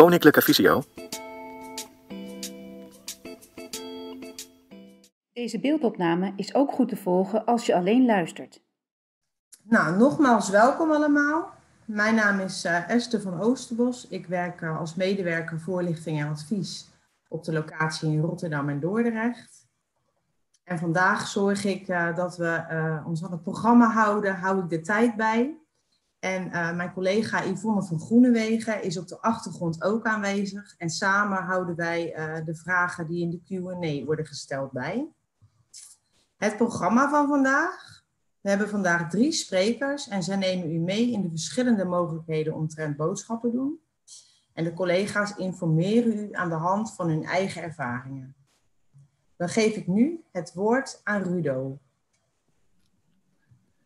Koninklijke Visio. Deze beeldopname is ook goed te volgen als je alleen luistert. Nou, nogmaals welkom allemaal. Mijn naam is uh, Esther van Oosterbos. Ik werk uh, als medewerker voorlichting en advies op de locatie in Rotterdam en Dordrecht. En vandaag zorg ik uh, dat we ons aan het programma houden, hou ik de tijd bij. En uh, mijn collega Yvonne van Groenewegen is op de achtergrond ook aanwezig. En samen houden wij uh, de vragen die in de Q&A worden gesteld bij. Het programma van vandaag. We hebben vandaag drie sprekers en zij nemen u mee in de verschillende mogelijkheden omtrent boodschappen doen. En de collega's informeren u aan de hand van hun eigen ervaringen. Dan geef ik nu het woord aan Rudo.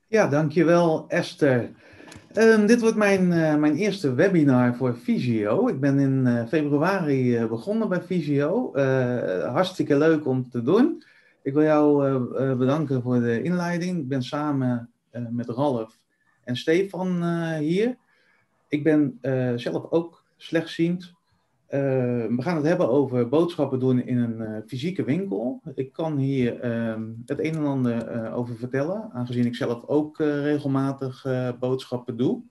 Ja, dankjewel Esther. Um, dit wordt mijn, uh, mijn eerste webinar voor Visio. Ik ben in uh, februari uh, begonnen bij Visio. hartstikke leuk om te doen. Ik wil jou bedanken voor de inleiding. Ik ben samen met Ralf en Stefan hier. Ik ben zelf ook slechtziend. We gaan het hebben over boodschappen doen in een fysieke winkel. Ik kan hier ehm, het een en ander over vertellen, aangezien ik zelf ook regelmatig boodschappen doe.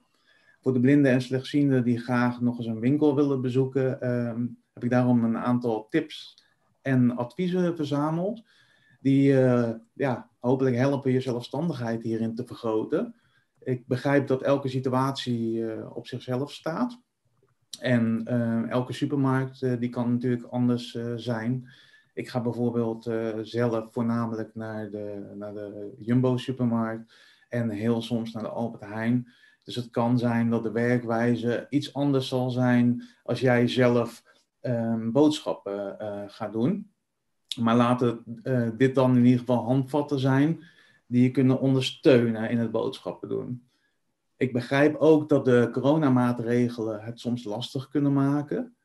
Voor de blinden en slechtzienden die graag nog eens een winkel willen bezoeken, ehm, heb ik daarom een aantal tips en adviezen verzameld. Die ja, hopelijk helpen je zelfstandigheid hierin te vergroten. Ik begrijp dat elke situatie op zichzelf staat. En uh, elke supermarkt uh, die kan natuurlijk anders uh, zijn. Ik ga bijvoorbeeld zelf voornamelijk naar de, naar de Jumbo-supermarkt en heel soms naar de Albert Heijn. Dus het kan zijn dat de werkwijze iets anders zal zijn als jij zelf um, boodschappen gaat doen. Maar laten dit dan in ieder geval handvatten zijn die je kunnen ondersteunen in het boodschappen doen. Ik begrijp ook dat de coronamaatregelen het soms lastig kunnen maken.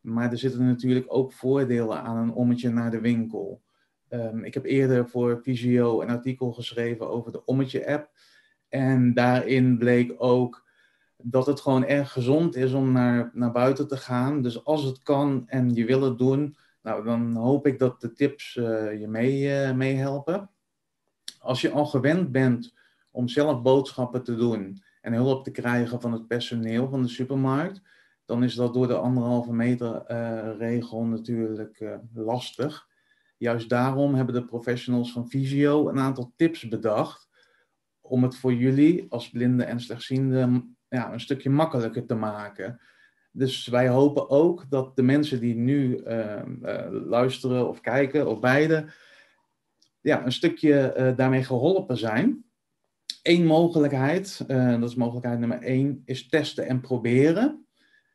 Maar er zitten natuurlijk ook voordelen aan een ommetje naar de winkel. Um, ik heb eerder voor Visio een artikel geschreven over de Ommetje-app. En daarin bleek ook dat het gewoon erg gezond is om naar, naar buiten te gaan. Dus als het kan en je wil het doen, nou, dan hoop ik dat de tips uh, je uh, meehelpen. Als je al gewend bent om zelf boodschappen te doen en hulp te krijgen van het personeel van de supermarkt, dan is dat door de anderhalve meter uh, regel natuurlijk uh, lastig. Juist daarom hebben de professionals van Visio een aantal tips bedacht om het voor jullie als blinde en slechtziende ja, een stukje makkelijker te maken. Dus wij hopen ook dat de mensen die nu uh, luisteren of kijken, of beide, ja, een stukje daarmee geholpen zijn. Eén mogelijkheid, uh, dat is mogelijkheid nummer één, is testen en proberen.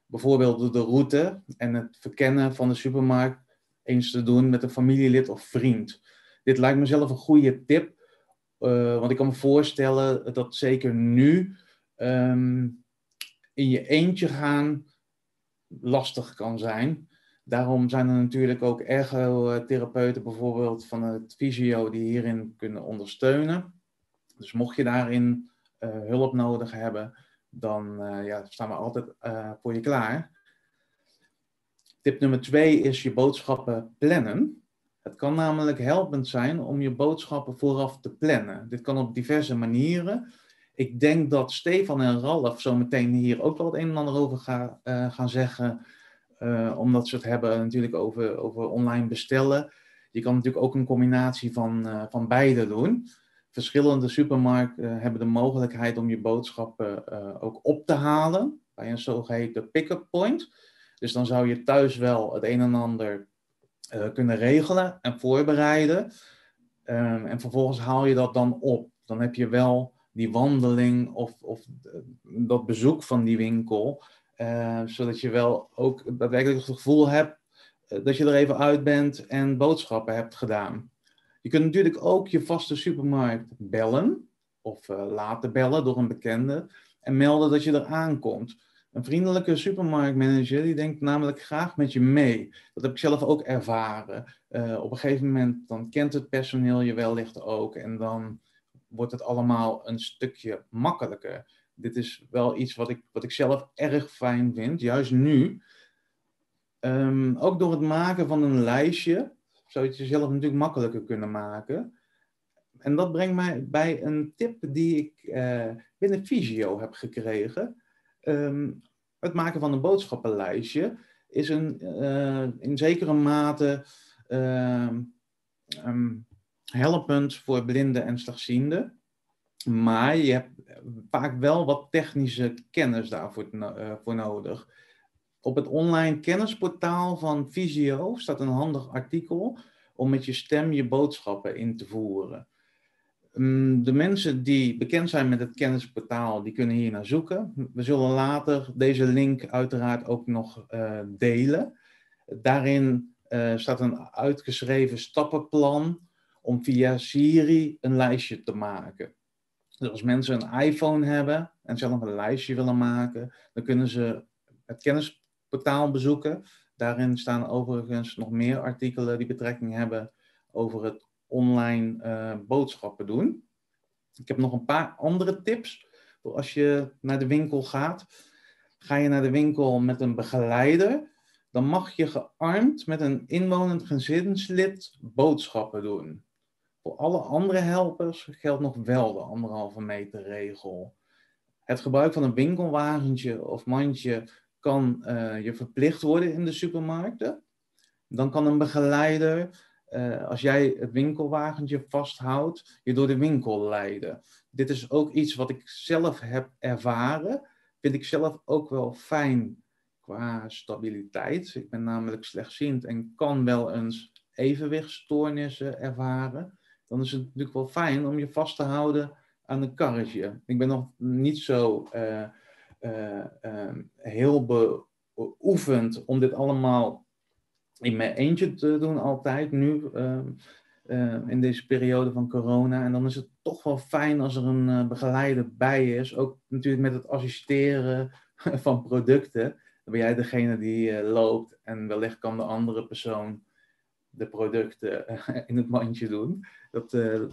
Bijvoorbeeld de route en het verkennen van de supermarkt eens te doen met een familielid of vriend. Dit lijkt me zelf een goede tip, uh, want ik kan me voorstellen dat zeker nu um, in je eentje gaan lastig kan zijn. Daarom zijn er natuurlijk ook ergotherapeuten bijvoorbeeld van het Visio die hierin kunnen ondersteunen. Dus mocht je daarin uh, hulp nodig hebben, dan uh, ja, staan we altijd uh, voor je klaar. Tip nummer twee is je boodschappen plannen. Het kan namelijk helpend zijn om je boodschappen vooraf te plannen. Dit kan op diverse manieren. Ik denk dat Stefan en Ralf zo meteen hier ook wel het een en ander over gaan, gaan zeggen. omdat ze het hebben natuurlijk over, over online bestellen. Je kan natuurlijk ook een combinatie van, van beide doen verschillende supermarkten hebben de mogelijkheid om je boodschappen uh, ook op te halen bij een zogeheten pick-up point. Dus dan zou je thuis wel het een en ander uh, kunnen regelen en voorbereiden. Um, en vervolgens haal je dat dan op. Dan heb je wel die wandeling of, of dat bezoek van die winkel. Zodat je wel ook daadwerkelijk het gevoel hebt dat je er even uit bent en boodschappen hebt gedaan. Je kunt natuurlijk ook je vaste supermarkt bellen of uh, laten bellen door een bekende en melden dat je er aankomt. Een vriendelijke supermarktmanager die denkt namelijk graag met je mee. Dat heb ik zelf ook ervaren. Uh, op een gegeven moment dan kent het personeel je wellicht ook en dan wordt het allemaal een stukje makkelijker. Dit is wel iets wat ik, wat ik zelf erg fijn vind, juist nu Ehm, ook door het maken van een lijstje zou je het jezelf natuurlijk makkelijker kunnen maken. En dat brengt mij bij een tip die ik uh, binnen Visio heb gekregen. Ehm, het maken van een boodschappenlijstje is een, uh, in zekere mate um, helpend voor blinden en slechtzienden. Maar je hebt vaak wel wat technische kennis daarvoor uh, voor nodig. Op het online kennisportaal van Visio staat een handig artikel om met je stem je boodschappen in te voeren. Mm, de mensen die bekend zijn met het kennisportaal, die kunnen hier naar zoeken. We zullen later deze link uiteraard ook nog uh, delen. Daarin uh, staat een uitgeschreven stappenplan om via Siri een lijstje te maken. Dus als mensen een iPhone hebben en zelf een lijstje willen maken, dan kunnen ze het kennisportaal bezoeken. Daarin staan overigens nog meer artikelen die betrekking hebben over het online uh, boodschappen doen. Ik heb nog een paar andere tips als je naar de winkel gaat. Ga je naar de winkel met een begeleider, dan mag je gearmd met een inwonend gezinslid boodschappen doen. Voor alle andere helpers geldt nog wel de anderhalve meter regel. Het gebruik van een winkelwagentje of mandje kan uh, je verplicht worden in de supermarkten. Dan kan een begeleider, uh, als jij het winkelwagentje vasthoudt, je door de winkel leiden. Dit is ook iets wat ik zelf heb ervaren. Vind ik zelf ook wel fijn qua stabiliteit. Ik ben namelijk slechtziend en kan wel eens evenwichtstoornissen ervaren. Dan is het natuurlijk wel fijn om je vast te houden aan een karretje. Ik ben nog niet zo uh, uh, uh, heel beoefend om dit allemaal in mijn eentje te doen altijd, nu ehm, ehm, in deze periode van corona. En dan is het toch wel fijn als er een eh, begeleider bij is, ook natuurlijk met het assisteren van producten. Dan ben jij degene die eh, loopt en wellicht kan de andere persoon de producten in het mandje doen. Dat,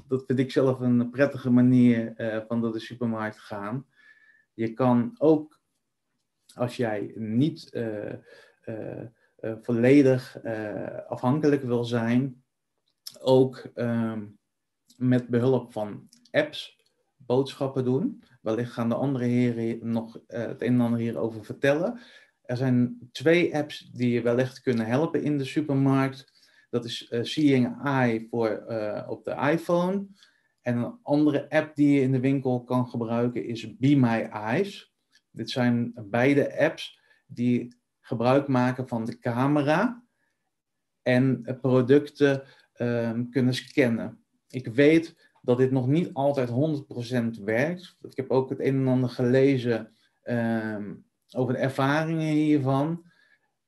dat vind ik zelf een prettige manier van door de supermarkt gaan. Je kan ook, als jij niet uh, volledig afhankelijk wil zijn, ook ehm, met behulp van apps boodschappen doen. Wellicht gaan de andere heren nog het een en ander hierover vertellen. Er zijn twee apps die je wellicht kunnen helpen in de supermarkt. Dat is Seeing Eye voor op de iPhone. En een andere app die je in de winkel kan gebruiken is Be My Eyes. Dit zijn beide apps die gebruik maken van de camera en producten um, kunnen scannen. Ik weet dat dit nog niet altijd 100% werkt. Ik heb ook het een en ander gelezen um, over de ervaringen hiervan.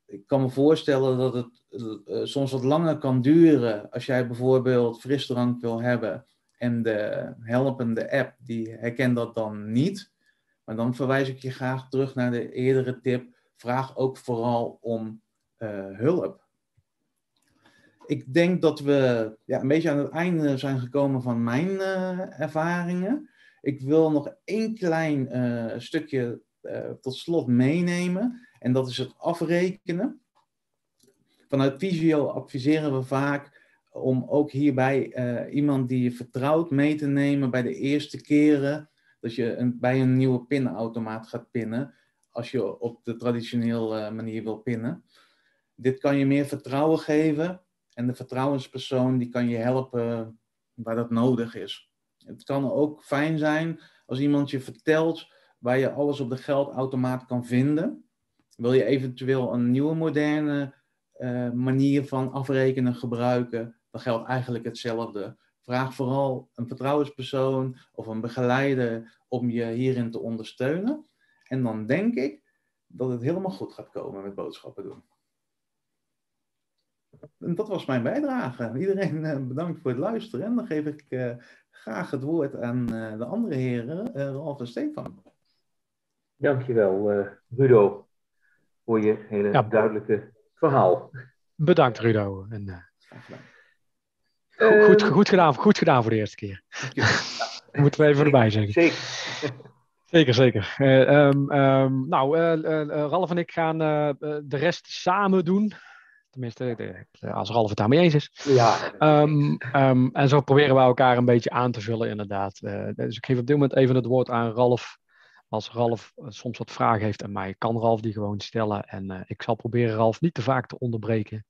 Ik kan me voorstellen dat het uh, soms wat langer kan duren als jij bijvoorbeeld frisdrank wil hebben en de helpende app die herkent dat dan niet. Maar dan verwijs ik je graag terug naar de eerdere tip. Vraag ook vooral om uh, hulp. Ik denk dat we ja, een beetje aan het einde zijn gekomen van mijn uh, ervaringen. Ik wil nog één klein stukje tot slot meenemen. En dat is het afrekenen vanuit Visio adviseren we vaak om ook hierbij uh, iemand die je vertrouwt mee te nemen bij de eerste keren dat je een, bij een nieuwe pinautomaat gaat pinnen, als je op de traditionele manier wil pinnen. Dit kan je meer vertrouwen geven en de vertrouwenspersoon die kan je helpen waar dat nodig is. Het kan ook fijn zijn als iemand je vertelt waar je alles op de geldautomaat kan vinden. Wil je eventueel een nieuwe moderne uh, manier van afrekenen gebruiken, dan geldt eigenlijk hetzelfde. Vraag vooral een vertrouwenspersoon of een begeleider om je hierin te ondersteunen. En dan denk ik dat het helemaal goed gaat komen met boodschappen doen. En dat was mijn bijdrage. Iedereen uh, bedankt voor het luisteren. En dan geef ik uh, graag het woord aan de andere heren, Ralf en Stefan. Dankjewel, Rudo, voor je hele ja. duidelijke verhaal. Bedankt, Rudo. En, uh, goed, goed, goed, gedaan, goed gedaan voor de eerste keer. Moeten we even erbij zeggen. Zeker. Zeker, zeker. Uh, um, nou, uh, Ralf en ik gaan de rest samen doen. Tenminste, als Ralf het daarmee eens is. Ja. Um, en zo proberen we elkaar een beetje aan te vullen, inderdaad. dus ik geef op dit moment even het woord aan Ralf. Als Ralf soms wat vragen heeft aan mij, kan Ralf die gewoon stellen. En ik zal proberen Ralf niet te vaak te onderbreken.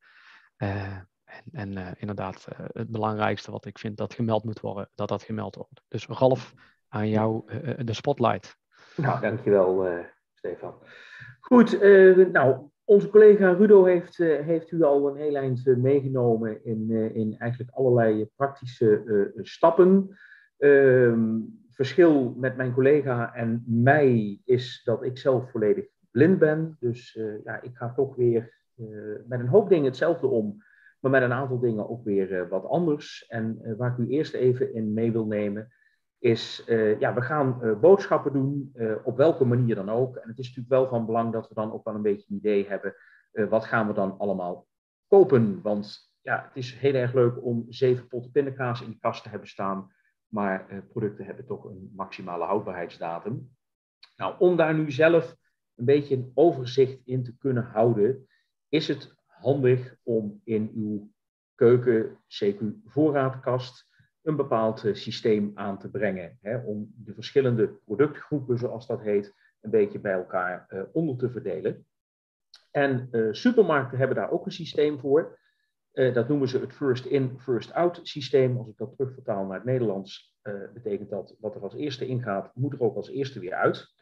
En, en inderdaad, het belangrijkste wat ik vind dat gemeld moet worden, dat dat gemeld wordt. Dus Ralf, aan jou de spotlight. Nou, dankjewel Stefan. Goed, nou, onze collega Rudo heeft, heeft u al een heel eind meegenomen in, in eigenlijk allerlei praktische stappen. Ehm, verschil met mijn collega en mij is dat ik zelf volledig blind ben. Dus ja, ik ga toch weer met een hoop dingen hetzelfde om, maar met een aantal dingen ook weer wat anders. En waar ik u eerst even in mee wil nemen, is, uh, ja, we gaan boodschappen doen, op welke manier dan ook. En het is natuurlijk wel van belang dat we dan ook wel een beetje een idee hebben, wat gaan we dan allemaal kopen? Want ja, het is heel erg leuk om zeven potten pindakaas in de kast te hebben staan, maar producten hebben toch een maximale houdbaarheidsdatum. Nou, om daar nu zelf een beetje een overzicht in te kunnen houden, is het handig om in uw keuken, CQ voorraadkast, een bepaald eh, systeem aan te brengen. Hè, om de verschillende productgroepen, zoals dat heet, een beetje bij elkaar uh, onder te verdelen. En uh, supermarkten hebben daar ook een systeem voor. Dat noemen ze het first in, first out systeem. Als ik dat terugvertaal naar het Nederlands, betekent dat wat er als eerste ingaat, moet er ook als eerste weer uit.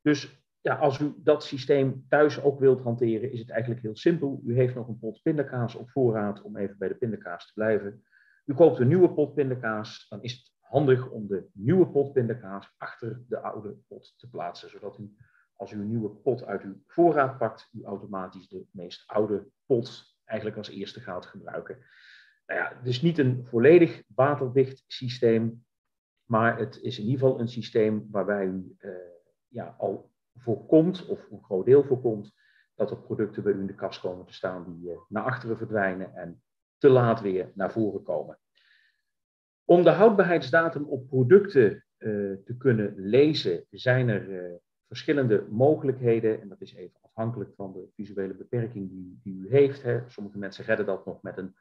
Dus ja, als u dat systeem thuis ook wilt hanteren, is het eigenlijk heel simpel. U heeft nog een pot pindakaas op voorraad, om even bij de pindakaas te blijven. U koopt een nieuwe pot pindakaas, dan is het handig om de nieuwe pot pindakaas achter de oude pot te plaatsen, zodat u als u een nieuwe pot uit uw voorraad pakt, u automatisch de meest oude pot eigenlijk als eerste gaat gebruiken. Nou ja, het is niet een volledig waterdicht systeem, maar het is in ieder geval een systeem waarbij u uh, ja, al voorkomt, of een groot deel voorkomt, dat er producten bij u in de kast komen te staan die uh, naar achteren verdwijnen en te laat weer naar voren komen. Om de houdbaarheidsdatum op producten uh, te kunnen lezen, zijn er uh, verschillende mogelijkheden. En dat is even afhankelijk van de visuele beperking die, die u heeft. Hè. Sommige mensen redden dat nog met een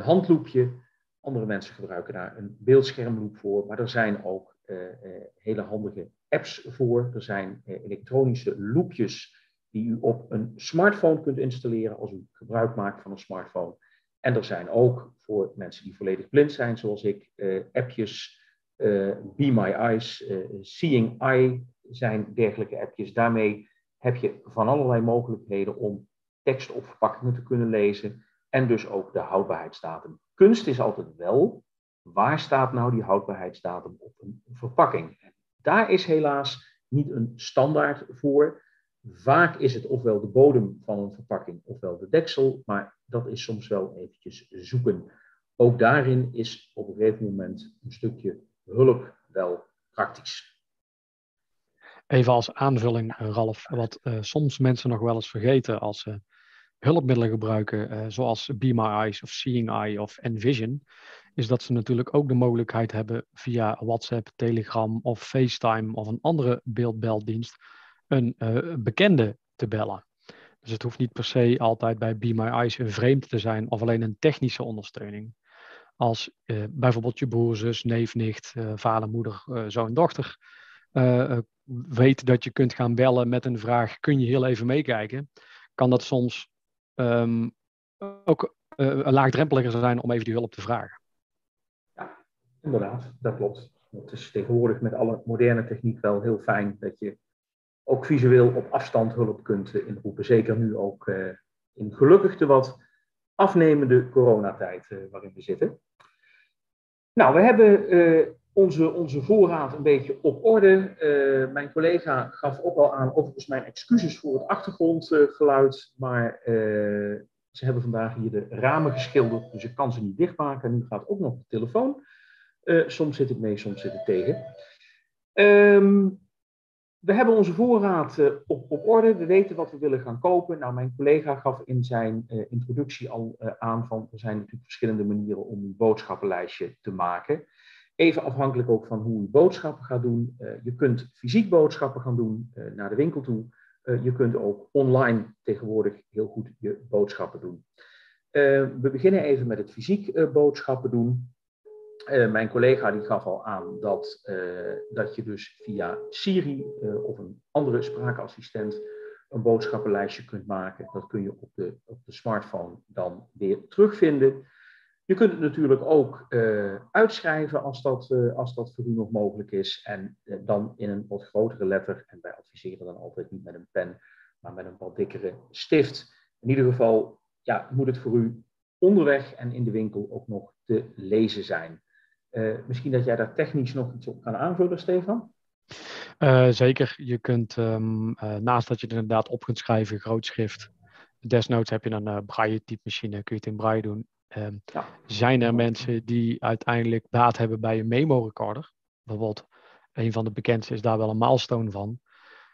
handloepje. Andere mensen gebruiken daar een beeldschermloop voor. Maar er zijn ook hele handige apps voor. Er zijn elektronische loopjes die u op een smartphone kunt installeren als u gebruik maakt van een smartphone. En er zijn ook voor mensen die volledig blind zijn, zoals ik, appjes, Be My Eyes, Seeing Eye zijn dergelijke appjes. Daarmee heb je van allerlei mogelijkheden om tekst op verpakkingen te kunnen lezen en dus ook de houdbaarheidsdatum. Kunst is altijd wel, waar staat nou die houdbaarheidsdatum op een verpakking? Daar is helaas niet een standaard voor. Vaak is het ofwel de bodem van een verpakking ofwel de deksel, maar dat is soms wel eventjes zoeken. Ook daarin is op een gegeven moment een stukje hulp wel praktisch. Even als aanvulling, Ralf, wat uh, soms mensen nog wel eens vergeten als ze hulpmiddelen gebruiken, uh, zoals Be My Eyes of Seeing Eye of Envision, is dat ze natuurlijk ook de mogelijkheid hebben via WhatsApp, Telegram of FaceTime of een andere beeldbeldienst een uh, bekende te bellen. Dus het hoeft niet per se altijd bij Be My Eyes een vreemd te zijn of alleen een technische ondersteuning. Als uh, bijvoorbeeld je broer, zus, neef, nicht, vader, moeder, zoon, dochter weet dat je kunt gaan bellen met een vraag: kun je heel even meekijken? Kan dat soms um, ook laagdrempeliger zijn om even die hulp te vragen. Ja, inderdaad, dat klopt. Het is tegenwoordig met alle moderne techniek wel heel fijn dat je ook visueel op afstand hulp kunt eh, inroepen. Zeker nu ook uh, in gelukkig de wat afnemende coronatijd uh, waarin we zitten. Nou, we hebben uh, onze, onze voorraad een beetje op orde. mijn collega gaf ook al aan, overigens mijn excuses voor het achtergrondgeluid, maar ze hebben vandaag hier de ramen geschilderd, dus ik kan ze niet dichtmaken. Nu gaat ook nog de telefoon. soms zit ik mee, soms zit ik tegen. Um, we hebben onze voorraad op, op, orde. We weten wat we willen gaan kopen. Nou, mijn collega gaf in zijn introductie al aan van er zijn natuurlijk verschillende manieren om een boodschappenlijstje te maken. Even afhankelijk ook van hoe u boodschappen gaat doen. je kunt fysiek boodschappen gaan doen naar de winkel toe. je kunt ook online tegenwoordig heel goed je boodschappen doen. we beginnen even met het fysiek boodschappen doen. Mijn collega die gaf al aan dat, dat je dus via Siri of een andere spraakassistent een boodschappenlijstje kunt maken. Dat kun je op de, op de smartphone dan weer terugvinden. Je kunt het natuurlijk ook uitschrijven als dat, als dat voor u nog mogelijk is. En dan in een wat grotere letter. En wij adviseren dan altijd niet met een pen, maar met een wat dikkere stift. In ieder geval ja, moet het voor u onderweg en in de winkel ook nog te lezen zijn. Misschien dat jij daar technisch nog iets op kan aanvullen, Stefan? Zeker. Je kunt, uh, naast dat je het inderdaad op kunt schrijven, grootschrift, desnoods heb je een braille typemachine, kun je het in braille doen. Um, ja. Zijn er mensen die uiteindelijk baat hebben bij een memo recorder? Bijvoorbeeld, een van de bekendste is daar wel een milestone van.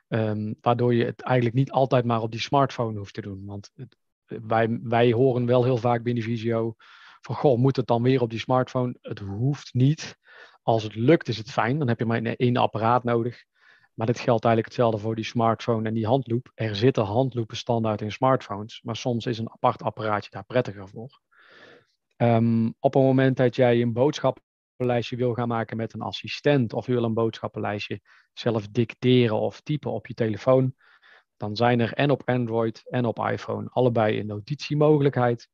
Um, waardoor je het eigenlijk niet altijd maar op die smartphone hoeft te doen. Want het, wij, wij horen wel heel vaak binnen Visio van goh, moet het dan weer op die smartphone? Het hoeft niet. Als het lukt is het fijn, dan heb je maar één apparaat nodig. Maar dit geldt eigenlijk hetzelfde voor die smartphone en die handloop. Er zitten handloepen standaard in smartphones, maar soms is een apart apparaatje daar prettiger voor. Um, op het moment dat jij een boodschappenlijstje wil gaan maken met een assistent, of je wil een boodschappenlijstje zelf dicteren of typen op je telefoon, dan zijn er en op Android en op iPhone allebei een notitiemogelijkheid.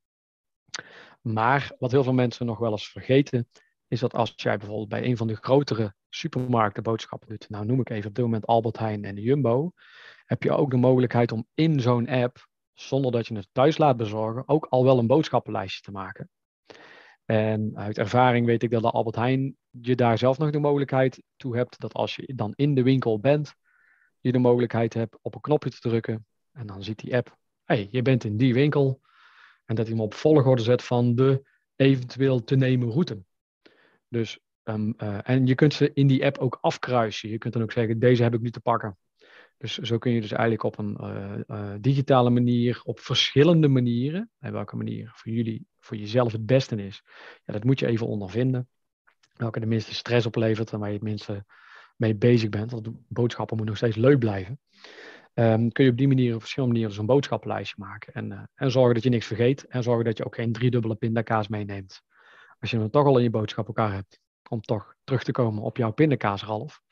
Maar wat heel veel mensen nog wel eens vergeten, is dat als jij bijvoorbeeld bij een van de grotere supermarkten boodschappen doet, nou noem ik even op dit moment Albert Heijn en Jumbo, heb je ook de mogelijkheid om in zo'n app, zonder dat je het thuis laat bezorgen, ook al wel een boodschappenlijstje te maken. En uit ervaring weet ik dat de Albert Heijn je daar zelf nog de mogelijkheid toe hebt, dat als je dan in de winkel bent, je de mogelijkheid hebt op een knopje te drukken en dan ziet die app, hé, hey, je bent in die winkel, en dat hij hem op volgorde zet van de eventueel te nemen route. Dus, um, uh, en je kunt ze in die app ook afkruisen. Je kunt dan ook zeggen, deze heb ik nu te pakken. Dus zo kun je dus eigenlijk op een uh, uh, digitale manier, op verschillende manieren, en welke manier voor jullie, voor jezelf het beste is, ja, dat moet je even ondervinden. Welke de minste stress oplevert en waar je het minste mee bezig bent. Want boodschappen moeten nog steeds leuk blijven. Um, kun je op die manier, op verschillende manieren, zo'n boodschappenlijstje maken. En, uh, en zorgen dat je niks vergeet. En zorgen dat je ook geen driedubbele pindakaas meeneemt. Als je hem toch al in je boodschap elkaar hebt. Om toch terug te komen op jouw pindakaas, Ralf.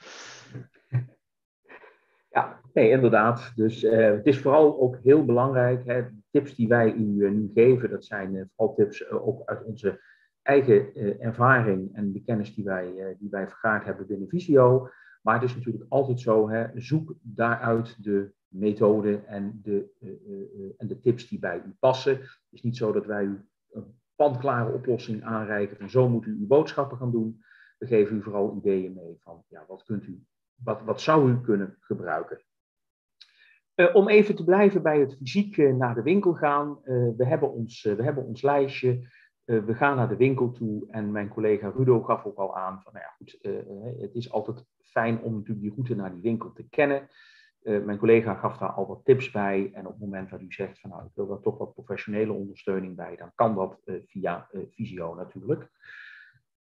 Ja, nee, inderdaad. Dus uh, het is vooral ook heel belangrijk. Hè, de tips die wij u uh, nu geven, dat zijn vooral tips ook uit onze eigen ervaring en de kennis die wij, die wij vergaard hebben binnen Visio. Maar het is natuurlijk altijd zo, hè, zoek daaruit de methode en de, en de tips die bij u passen. Het is niet zo dat wij u een pandklare oplossing aanreiken van zo moet u uw boodschappen gaan doen. We geven u vooral ideeën mee van ja, wat, kunt u, wat, wat zou u kunnen gebruiken. Uh, om even te blijven bij het fysiek uh, naar de winkel gaan. Uh, we, hebben ons, we hebben ons lijstje. we gaan naar de winkel toe en mijn collega Rudo gaf ook al aan van, nou ja, goed, het is altijd fijn om natuurlijk die route naar die winkel te kennen. Mijn collega gaf daar al wat tips bij. En op het moment dat u zegt van nou, ik wil daar toch wat professionele ondersteuning bij, dan kan dat via Visio natuurlijk.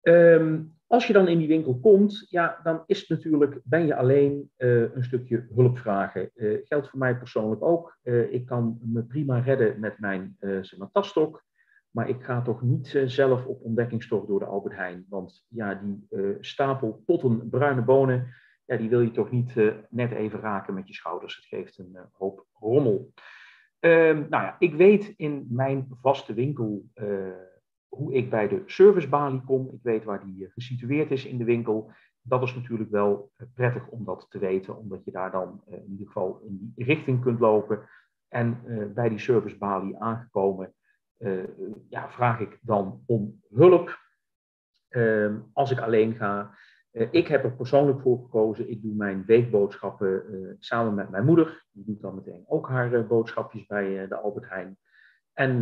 Um, als je dan in die winkel komt, ja, dan is het natuurlijk, ben je alleen een stukje hulp vragen. geldt voor mij persoonlijk ook. ik kan me prima redden met mijn zeg maar. Maar ik ga toch niet uh, zelf op ontdekkingstocht door de Albert Heijn. Want ja, die uh, stapel potten bruine bonen, ja, die wil je toch niet uh, net even raken met je schouders. Het geeft een hoop rommel. Ehm, nou ja, ik weet in mijn vaste winkel hoe ik bij de servicebalie kom. Ik weet waar die gesitueerd is in de winkel. Dat is natuurlijk wel prettig om dat te weten, omdat je daar dan in ieder geval in die richting kunt lopen. En bij die servicebalie aangekomen ja, vraag ik dan om hulp uh, als ik alleen ga. Ik heb er persoonlijk voor gekozen. Ik doe mijn weekboodschappen samen met mijn moeder. Die doet dan meteen ook haar boodschapjes bij de Albert Heijn. En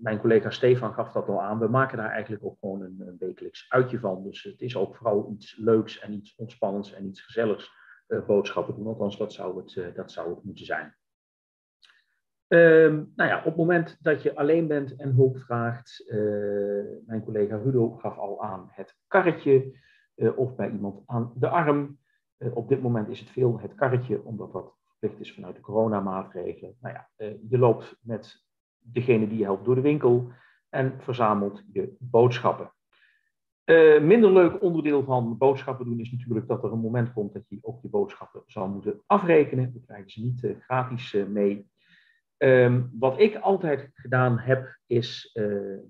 mijn collega Stefan gaf dat al aan. We maken daar eigenlijk ook gewoon een, een wekelijks uitje van. Dus het is ook vooral iets leuks en iets ontspannends en iets gezelligs boodschappen doen. Althans, dat zou het, dat zou het moeten zijn. Ehm, nou ja, op het moment dat je alleen bent en hulp vraagt, mijn collega Rudo gaf al aan het karretje of bij iemand aan de arm. op dit moment is het veel het karretje, omdat dat verplicht is vanuit de coronamaatregelen. Nou ja, je loopt met degene die je helpt door de winkel en verzamelt je boodschappen. Uh, minder leuk onderdeel van boodschappen doen is natuurlijk dat er een moment komt dat je ook je boodschappen zal moeten afrekenen. Dat krijgen ze niet uh, gratis uh, mee. Um, wat ik altijd gedaan heb, is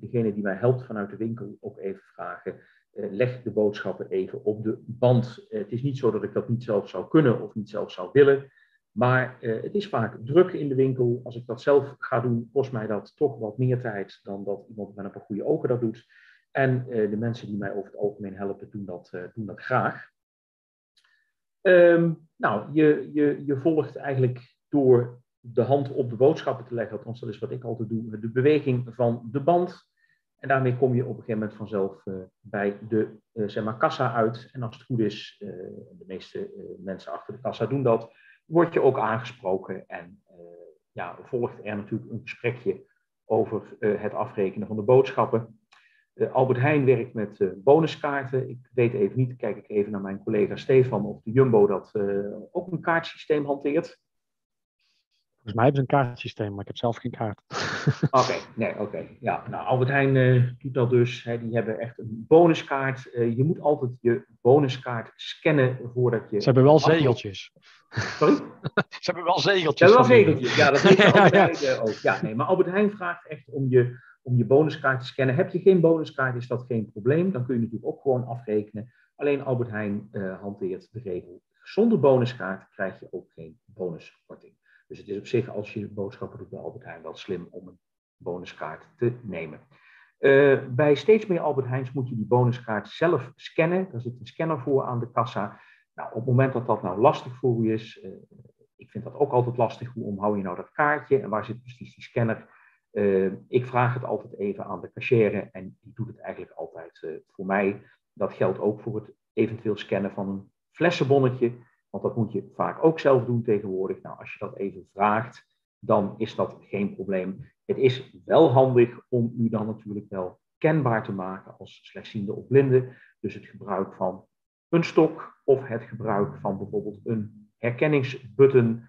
degene die mij helpt vanuit de winkel ook even vragen. leg de boodschappen even op de band. het is niet zo dat ik dat niet zelf zou kunnen of niet zelf zou willen. Maar het is vaak druk in de winkel. Als ik dat zelf ga doen, kost mij dat toch wat meer tijd dan dat iemand met een paar goede ogen dat doet. En uh, de mensen die mij over het algemeen helpen, doen dat, uh, doen dat graag. Um, nou, je, je, je volgt eigenlijk door de hand op de boodschappen te leggen, althans dat is wat ik altijd doe, de beweging van de band. En daarmee kom je op een gegeven moment vanzelf bij de zeg maar kassa uit. En als het goed is, de meeste mensen achter de kassa doen dat, word je ook aangesproken en ja, volgt er natuurlijk een gesprekje over het afrekenen van de boodschappen. Uh, Albert Heijn werkt met bonuskaarten. Ik weet even niet, kijk ik even naar mijn collega Stefan of de Jumbo dat ook een kaartsysteem hanteert. Volgens mij hebben ze een kaartsysteem, maar ik heb zelf geen kaart. Oké, nee, oké. Okay. Ja, nou, Albert Heijn doet dat dus. Hè, die hebben echt een bonuskaart. je moet altijd je bonuskaart scannen voordat je... Ze hebben wel zegeltjes. Sorry? Ze hebben wel zegeltjes. Ze hebben wel zegeltjes, ja, dat Albert Heijn ook. Ja, nee, maar Albert Heijn vraagt echt om je om je bonuskaart te scannen. Heb je geen bonuskaart, is dat geen probleem. Dan kun je natuurlijk ook gewoon afrekenen. Alleen Albert Heijn uh, hanteert de regel. Zonder bonuskaart krijg je ook geen bonuskorting. Dus het is op zich, als je boodschappen doet bij Albert Heijn, wel slim om een bonuskaart te nemen. Uh, bij steeds meer Albert Heijns moet je die bonuskaart zelf scannen. Daar zit een scanner voor aan de kassa. Nou, op het moment dat dat nou lastig voor u is, uh, ik vind dat ook altijd lastig, hoe omhoud je nou dat kaartje en waar zit precies die scanner? Uh, ik vraag het altijd even aan de cashier en die doet het eigenlijk altijd voor mij. Dat geldt ook voor het eventueel scannen van een flessenbonnetje, want dat moet je vaak ook zelf doen tegenwoordig. Nou, als je dat even vraagt, dan is dat geen probleem. Het is wel handig om u dan natuurlijk wel kenbaar te maken als slechtziende of blinde. Dus het gebruik van een stok of het gebruik van bijvoorbeeld een herkenningsbutton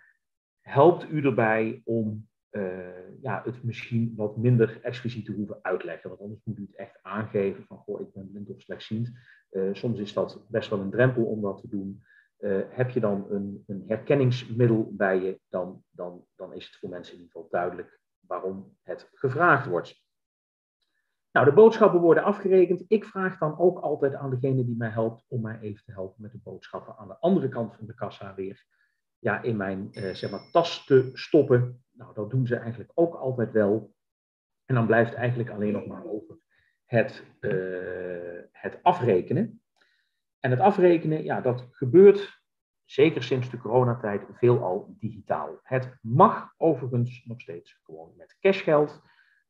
helpt u erbij om uh, ja, het misschien wat minder expliciet te hoeven uitleggen. Want anders moet u het echt aangeven van, goh, ik ben blind of slechtziend. Uh, soms is dat best wel een drempel om dat te doen. Uh, heb je dan een, een, herkenningsmiddel bij je, dan, dan, dan is het voor mensen in ieder geval duidelijk waarom het gevraagd wordt. Nou, de boodschappen worden afgerekend. Ik vraag dan ook altijd aan degene die mij helpt om mij even te helpen met de boodschappen aan de andere kant van de kassa weer ja, in mijn zeg maar, tas te stoppen. Nou, dat doen ze eigenlijk ook altijd wel. En dan blijft eigenlijk alleen nog maar over het, uh, het afrekenen. En het afrekenen, ja, dat gebeurt zeker sinds de coronatijd veelal digitaal. Het mag overigens nog steeds gewoon met cashgeld.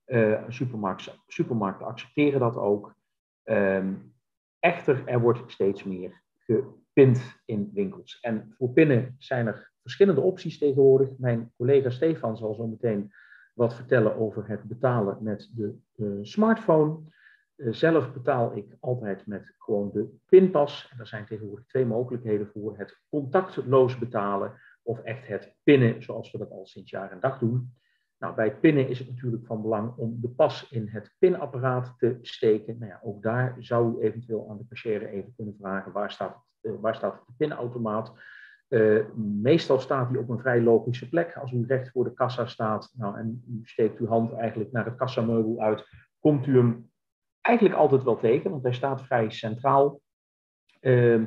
Uh, supermarkten, supermarkten accepteren dat ook. Um, echter, er wordt steeds meer gepind in winkels. En voor pinnen zijn er verschillende opties tegenwoordig. Mijn collega Stefan zal zo meteen wat vertellen over het betalen met de uh, smartphone. Uh, zelf betaal ik altijd met gewoon de pinpas. En er zijn tegenwoordig twee mogelijkheden voor. Het contactloos betalen of echt het pinnen, zoals we dat al sinds jaar en dag doen. Nou, bij pinnen is het natuurlijk van belang om de pas in het pinapparaat te steken. Nou ja, ook daar zou u eventueel aan de cashier even kunnen vragen waar staat, uh, waar staat de pinautomaat. Uh, meestal staat die op een vrij logische plek. Als u recht voor de kassa staat nou, en u steekt uw hand eigenlijk naar het kassameubel uit, komt u hem eigenlijk altijd wel tegen, want hij staat vrij centraal. Uh,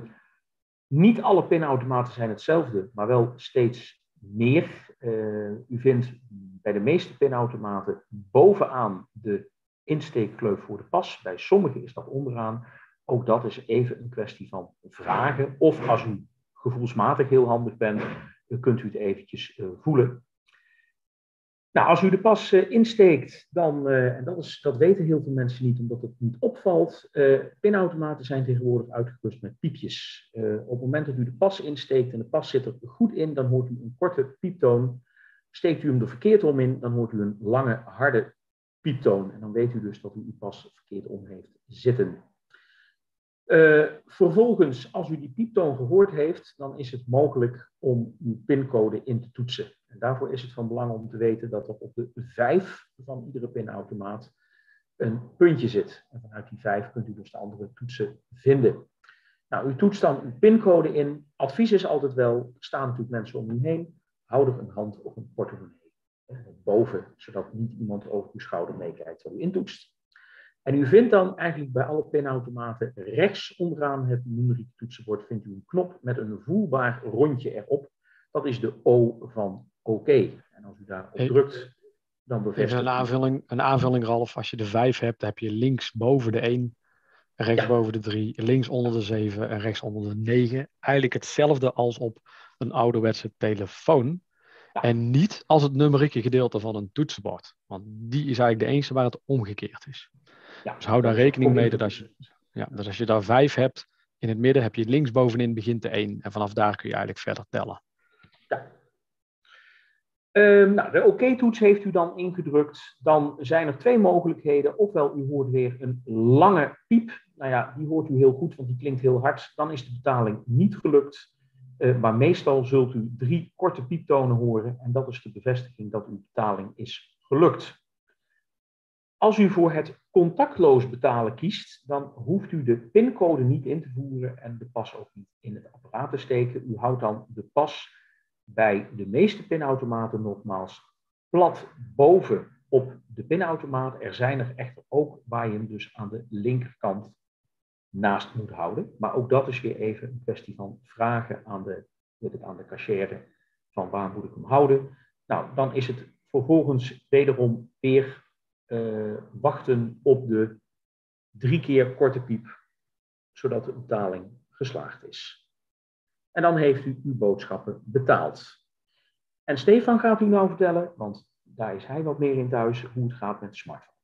niet alle pinautomaten zijn hetzelfde, maar wel steeds meer. Uh, u vindt bij de meeste pinautomaten bovenaan de insteekkleuf voor de pas. Bij sommige is dat onderaan. Ook dat is even een kwestie van vragen. Of als u gevoelsmatig heel handig bent, kunt u het eventjes uh, voelen. Nou, als u de pas uh, insteekt, dan, uh, en dat, is, dat weten heel veel mensen niet omdat het niet opvalt, pinautomaten zijn tegenwoordig uitgerust met piepjes. op het moment dat u de pas insteekt en de pas zit er goed in, dan hoort u een korte pieptoon. Steekt u hem er verkeerd om in, dan hoort u een lange, harde pieptoon. En dan weet u dus dat u uw pas verkeerd om heeft zitten. Vervolgens, als u die pieptoon gehoord heeft, dan is het mogelijk om uw pincode in te toetsen. En daarvoor is het van belang om te weten dat er op de 5 van iedere pinautomaat een puntje zit. En vanuit die 5 kunt u dus de andere toetsen vinden. Nou, u toetst dan uw pincode in. Advies is altijd wel, er staan natuurlijk mensen om u heen. Hou er een hand of een portemonnee boven, zodat niet iemand over uw schouder meekijkt terwijl u intoetst. En u vindt dan eigenlijk bij alle pinautomaten rechts onderaan het numerieke toetsenbord vindt u een knop met een voelbaar rondje erop. Dat is de O van OK. En als u daarop drukt, dan bevestigt Even een aanvulling, een aanvulling, Ralf. Als je de 5 hebt, heb je links boven de 1, rechts boven de 3, links onder de 7 en rechts onder de 9. Eigenlijk hetzelfde als op een ouderwetse telefoon. En niet als het numerieke gedeelte van een toetsenbord. Want die is eigenlijk de enige waar het omgekeerd is. Ja, dus hou daar rekening mee dat als, je, ja, dat als je daar 5 hebt, in het midden heb je links bovenin begint de 1. En vanaf daar kun je eigenlijk verder tellen. Ja. Um, nou, de OK-toets heeft u dan ingedrukt. Dan zijn er twee mogelijkheden. Ofwel, u hoort weer een lange piep. Nou ja, die hoort u heel goed, want die klinkt heel hard. Dan is de betaling niet gelukt. Uh, maar meestal zult u drie korte pieptonen horen. En dat is de bevestiging dat uw betaling is gelukt. Als u voor het contactloos betalen kiest, dan hoeft u de pincode niet in te voeren en de pas ook niet in het apparaat te steken. U houdt dan de pas bij de meeste pinautomaten nogmaals plat boven op de pinautomaat. Er zijn er echter ook waar je hem dus aan de linkerkant naast moet houden. Maar ook dat is weer even een kwestie van vragen aan de, het, aan de cashier van waar moet ik hem houden. Nou, dan is het vervolgens wederom weer uh, wachten op de drie keer korte piep, zodat de betaling geslaagd is. En dan heeft u uw boodschappen betaald. En Stefan gaat u nou vertellen, want daar is hij wat meer in thuis, hoe het gaat met de smartphone.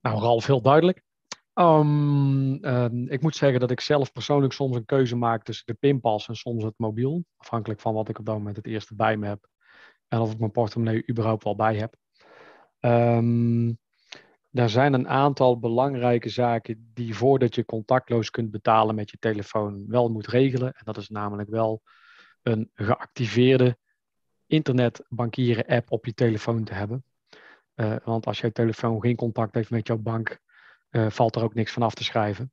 Nou, Ralf, heel duidelijk. Um, uh, ik moet zeggen dat ik zelf persoonlijk soms een keuze maak tussen de pinpas en soms het mobiel. Afhankelijk van wat ik op dat moment het eerste bij me heb. En of ik mijn portemonnee überhaupt wel bij heb. Um, er zijn een aantal belangrijke zaken die voordat je contactloos kunt betalen met je telefoon wel moet regelen. En dat is namelijk wel een geactiveerde internetbankieren app op je telefoon te hebben. Uh, want als jouw telefoon geen contact heeft met jouw bank, uh, valt er ook niks van af te schrijven.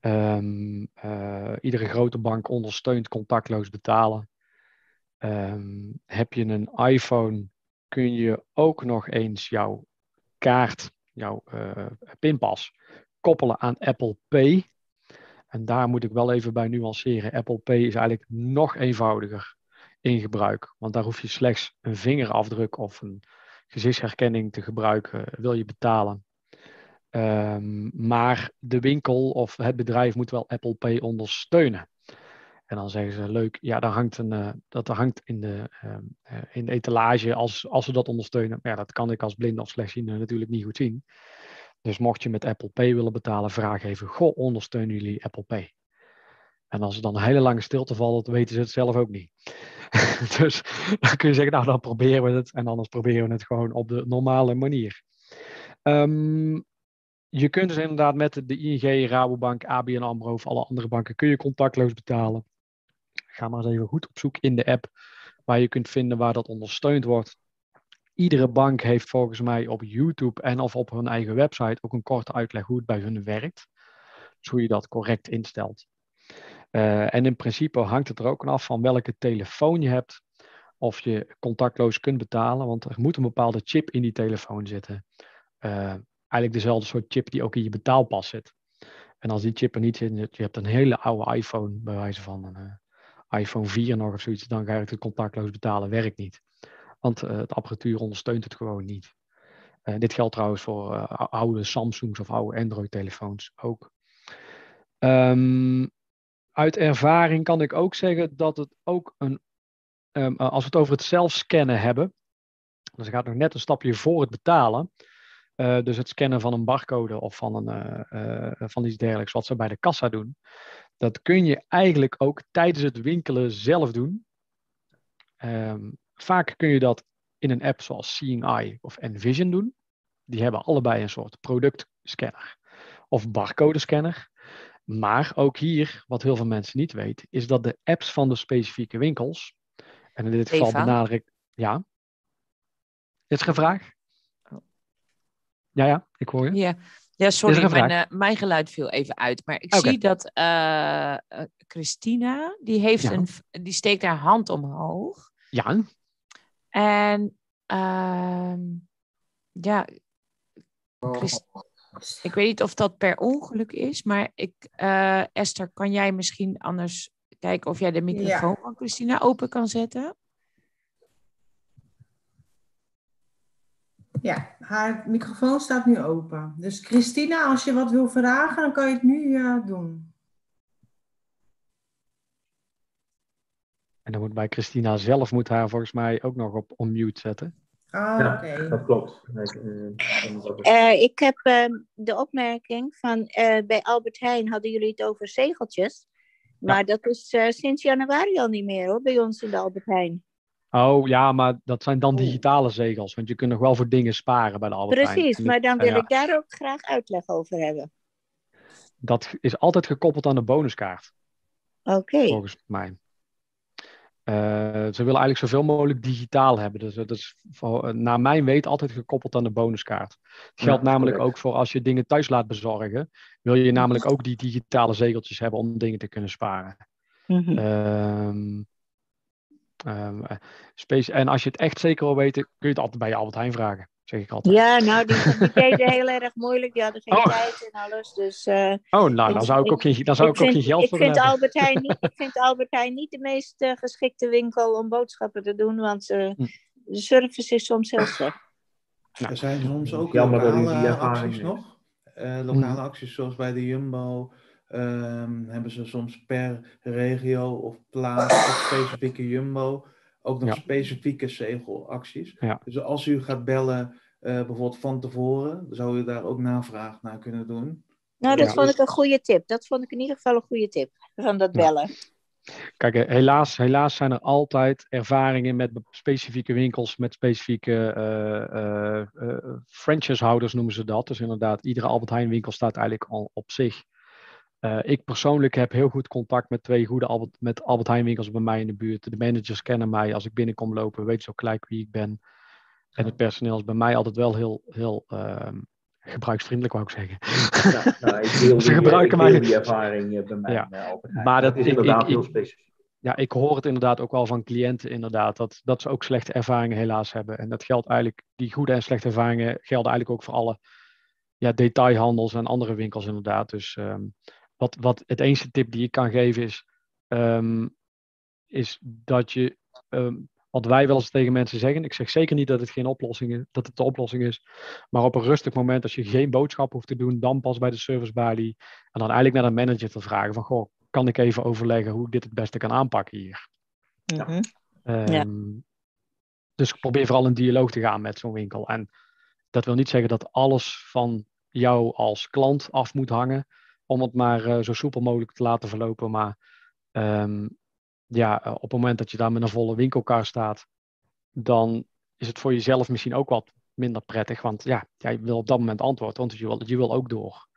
Um, uh, iedere grote bank ondersteunt contactloos betalen. Um, heb je een iPhone, kun je ook nog eens jouw kaart jouw uh, pinpas koppelen aan Apple Pay. En daar moet ik wel even bij nuanceren. Apple Pay is eigenlijk nog eenvoudiger in gebruik. Want daar hoef je slechts een vingerafdruk of een gezichtsherkenning te gebruiken. Wil je betalen. Um, maar de winkel of het bedrijf moet wel Apple Pay ondersteunen. En dan zeggen ze leuk, ja, hangt een, uh, dat hangt in de, uh, uh, in etalage als, als ze dat ondersteunen. Maar ja, dat kan ik als blind of slechtziende natuurlijk niet goed zien. Dus mocht je met Apple Pay willen betalen, vraag even, goh, ondersteunen jullie Apple Pay? En als er dan een hele lange stilte valt, weten ze het zelf ook niet. dus dan kun je zeggen, nou dan proberen we het. En anders proberen we het gewoon op de normale manier. Um, je kunt dus inderdaad met de ING, Rabobank, ABN AMRO of alle andere banken kun je contactloos betalen. Ga maar eens even goed op zoek in de app waar je kunt vinden waar dat ondersteund wordt. Iedere bank heeft volgens mij op YouTube en of op hun eigen website ook een korte uitleg hoe het bij hun werkt. Dus hoe je dat correct instelt. Uh, en in principe hangt het er ook af van welke telefoon je hebt. Of je contactloos kunt betalen, want er moet een bepaalde chip in die telefoon zitten. Uh, eigenlijk dezelfde soort chip die ook in je betaalpas zit. En als die chip er niet zit, je hebt een hele oude iPhone, bij wijze van uh, iPhone 4 nog of zoiets, dan ga je het contactloos betalen, werkt niet. Want uh, de apparatuur ondersteunt het gewoon niet. Uh, dit geldt trouwens voor oude Samsungs of oude Android-telefoons ook. Um, uit ervaring kan ik ook zeggen dat het ook een, um, als we het over het zelfscannen hebben, dus het gaat nog net een stapje voor het betalen, dus het scannen van een barcode of van, een, van iets dergelijks, wat ze bij de kassa doen. Dat kun je eigenlijk ook tijdens het winkelen zelf doen. Ehm, vaak kun je dat in een app zoals Seeing Eye of Envision doen. Die hebben allebei een soort productscanner of barcode scanner. Maar ook hier, wat heel veel mensen niet weten, is dat de apps van de specifieke winkels, en in dit geval Eva? benadruk ja. Is er een vraag? Ja, ja, ik hoor je. Ja, ja sorry, mijn, eh, mijn geluid viel even uit. Maar ik zie dat eh, eh, Christina, die, heeft Ja. een, die steekt haar hand omhoog. Ja, En ehm, ja, Christ- ik weet niet of dat per ongeluk is, maar ik, eh, Esther, kan jij misschien anders kijken of jij de microfoon van Christina open kan zetten? Ja, haar microfoon staat nu open. Dus Christina, als je wat wil vragen, dan kan je het nu eh, doen. en dan moet bij Christina zelf moet haar volgens mij ook nog op on-mute zetten. Ah, Ja, oké. Dat klopt. Ik, eh, Eh, ik heb ehm, de opmerking van eh, bij Albert Heijn hadden jullie het over zegeltjes. Maar dat is eh, sinds januari al niet meer hoor, bij ons in de Albert Heijn. Oh ja, maar dat zijn dan Oh. digitale zegels, want je kunt nog wel voor dingen sparen bij de Albert Heijn. Precies, En maar dan wil ja, ik daar ook graag uitleg over hebben. Dat is altijd gekoppeld aan de bonuskaart. Oké, volgens mij. Eh, ze willen eigenlijk zoveel mogelijk digitaal hebben. Dus dat is voor, eh, naar mijn weet altijd gekoppeld aan de bonuskaart. Ja, geldt namelijk correct. ook voor als je dingen thuis laat bezorgen. Wil je namelijk ook die digitale zegeltjes hebben om dingen te kunnen sparen. Mhm. Ehm, eh, space, en als je het echt zeker wil weten, kun je het altijd bij je Albert Heijn vragen. Zeg ik altijd. Ja, nou, die, die deden heel erg moeilijk. Die hadden geen Oh. tijd en alles. Dus eh, Oh, nou, dan zou ik ook geen, dan zou ik ook geen geld ik voor vind hebben. Albert Heijn niet, ik vind Albert Heijn niet de meest eh, geschikte winkel om boodschappen te doen. Want eh, Hm. de service is soms heel slecht. Er zijn soms ook Jammer lokale ervaring acties nog. Eh, lokale Hmm. acties zoals bij de Jumbo. Ehm, hebben ze soms per regio of plaats of specifieke Jumbo ook nog Ja. specifieke zegelacties. Ja. Dus als u gaat bellen, eh, bijvoorbeeld van tevoren, zou u daar ook navraag naar kunnen doen. Nou, dat Ja. vond ik een goede tip. Dat vond ik in ieder geval een goede tip. Van dat Ja. bellen. Kijk, eh, helaas, helaas zijn er altijd ervaringen met specifieke winkels, met specifieke eh, eh, eh, franchisehouders noemen ze dat. Dus inderdaad, iedere Albert Heijn winkel staat eigenlijk al op zich. Eh, ik persoonlijk heb heel goed contact met twee goede Albert, met Albert Heijn winkels bij mij in de buurt. De managers kennen mij. Als ik binnenkom lopen, weten ze ook gelijk wie ik ben. En het personeel is bij mij altijd wel heel, heel ehm, gebruiksvriendelijk, wou ik zeggen. Ja, nou, ik deel Ze die, gebruiken ik deel mij- die ervaring eh, bij mij. Ja. eh. Maar dat- is ik- inderdaad ik- heel specifiek. ja, ik hoor het inderdaad ook wel van cliënten inderdaad, dat, dat ze ook slechte ervaringen helaas hebben. En dat geldt eigenlijk, die goede en slechte ervaringen gelden eigenlijk ook voor alle ja, detailhandels en andere winkels inderdaad. Dus ehm, wat, wat het enige tip die ik kan geven is, ehm, is dat je, ehm, wat wij wel eens tegen mensen zeggen, ik zeg zeker niet dat het geen oplossing is, dat het de oplossing is, maar op een rustig moment als je geen boodschap hoeft te doen, dan pas bij de servicebalie en dan eigenlijk naar de manager te vragen van, goh, kan ik even overleggen hoe ik dit het beste kan aanpakken hier? Mhm. Ehm, Dus probeer vooral een dialoog te gaan met zo'n winkel. En dat wil niet zeggen dat alles van jou als klant af moet hangen, om het maar eh, zo soepel mogelijk te laten verlopen. Maar ehm, ja, eh, op het moment dat je daar met een volle winkelkar staat, dan is het voor jezelf misschien ook wat minder prettig. Want ja, jij wil op dat moment antwoord, want je wil, je wil ook door.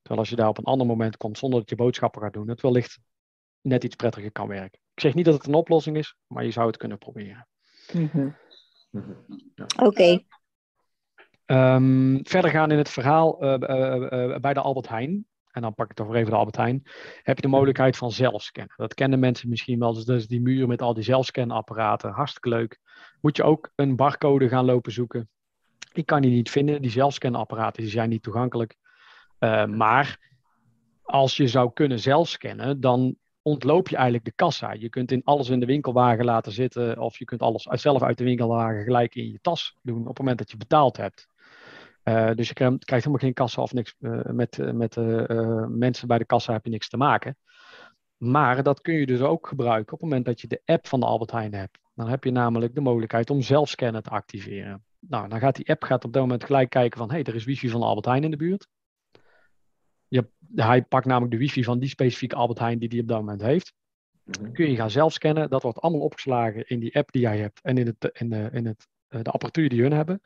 Terwijl als je daar op een ander moment komt zonder dat je boodschappen gaat doen, het wellicht net iets prettiger kan werken. Ik zeg niet dat het een oplossing is, maar je zou het kunnen proberen. Mhm. Ja. Oké. Ehm, verder gaan in het verhaal eh, eh, eh, bij de Albert Heijn. En dan pak ik toch weer even de Albert Heijn. Heb je de mogelijkheid van zelfscannen. Dat kennen mensen misschien wel. Dus dat is die muur met al die zelfscanapparaten. Hartstikke leuk. Moet je ook een barcode gaan lopen zoeken. Ik kan die niet vinden. Die zelfscanapparaten die zijn niet toegankelijk. Eh, maar als je zou kunnen zelfscannen, dan ontloop je eigenlijk de kassa. Je kunt in alles in de winkelwagen laten zitten. Of je kunt alles zelf uit de winkelwagen gelijk in je tas doen op het moment dat je betaald hebt. Eh, dus je krijgt, krijgt helemaal geen kassa of niks. eh, met eh, met mensen bij de kassa heb je niks te maken. Maar dat kun je dus ook gebruiken op het moment dat je de app van de Albert Heijn hebt. Dan heb je namelijk de mogelijkheid om zelfscannen te activeren. Nou, dan gaat die app gaat op dat moment gelijk kijken van... hé, hey, er is wifi van de Albert Heijn in de buurt. Je, hij pakt namelijk de wifi van die specifieke Albert Heijn die hij op dat moment heeft. Mhm. kun je gaan zelf scannen. Dat wordt allemaal opgeslagen in die app die jij hebt en in, het, in, de, in het, de apparatuur die hun hebben.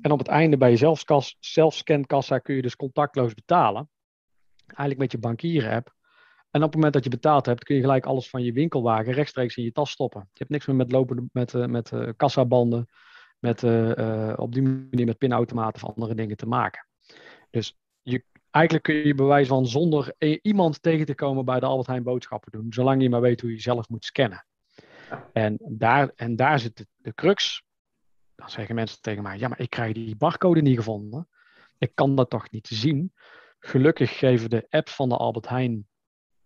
En op het einde bij je zelfscankassa kun je dus contactloos betalen. Eigenlijk met je bankieren-app. En op het moment dat je betaald hebt, kun je gelijk alles van je winkelwagen rechtstreeks in je tas stoppen. Je hebt niks meer met lopen met, eh, met eh, kassabanden, met, eh, op die manier met pinautomaten of andere dingen te maken. Dus je, eigenlijk kun je bewijs van zonder iemand tegen te komen bij de Albert Heijn boodschappen doen, zolang je maar weet hoe je zelf moet scannen. En daar, en daar zit de, de crux. Dan zeggen mensen tegen mij, ja, maar ik krijg die barcode niet gevonden. Ik kan dat toch niet zien. Gelukkig geven de apps van de Albert Heijn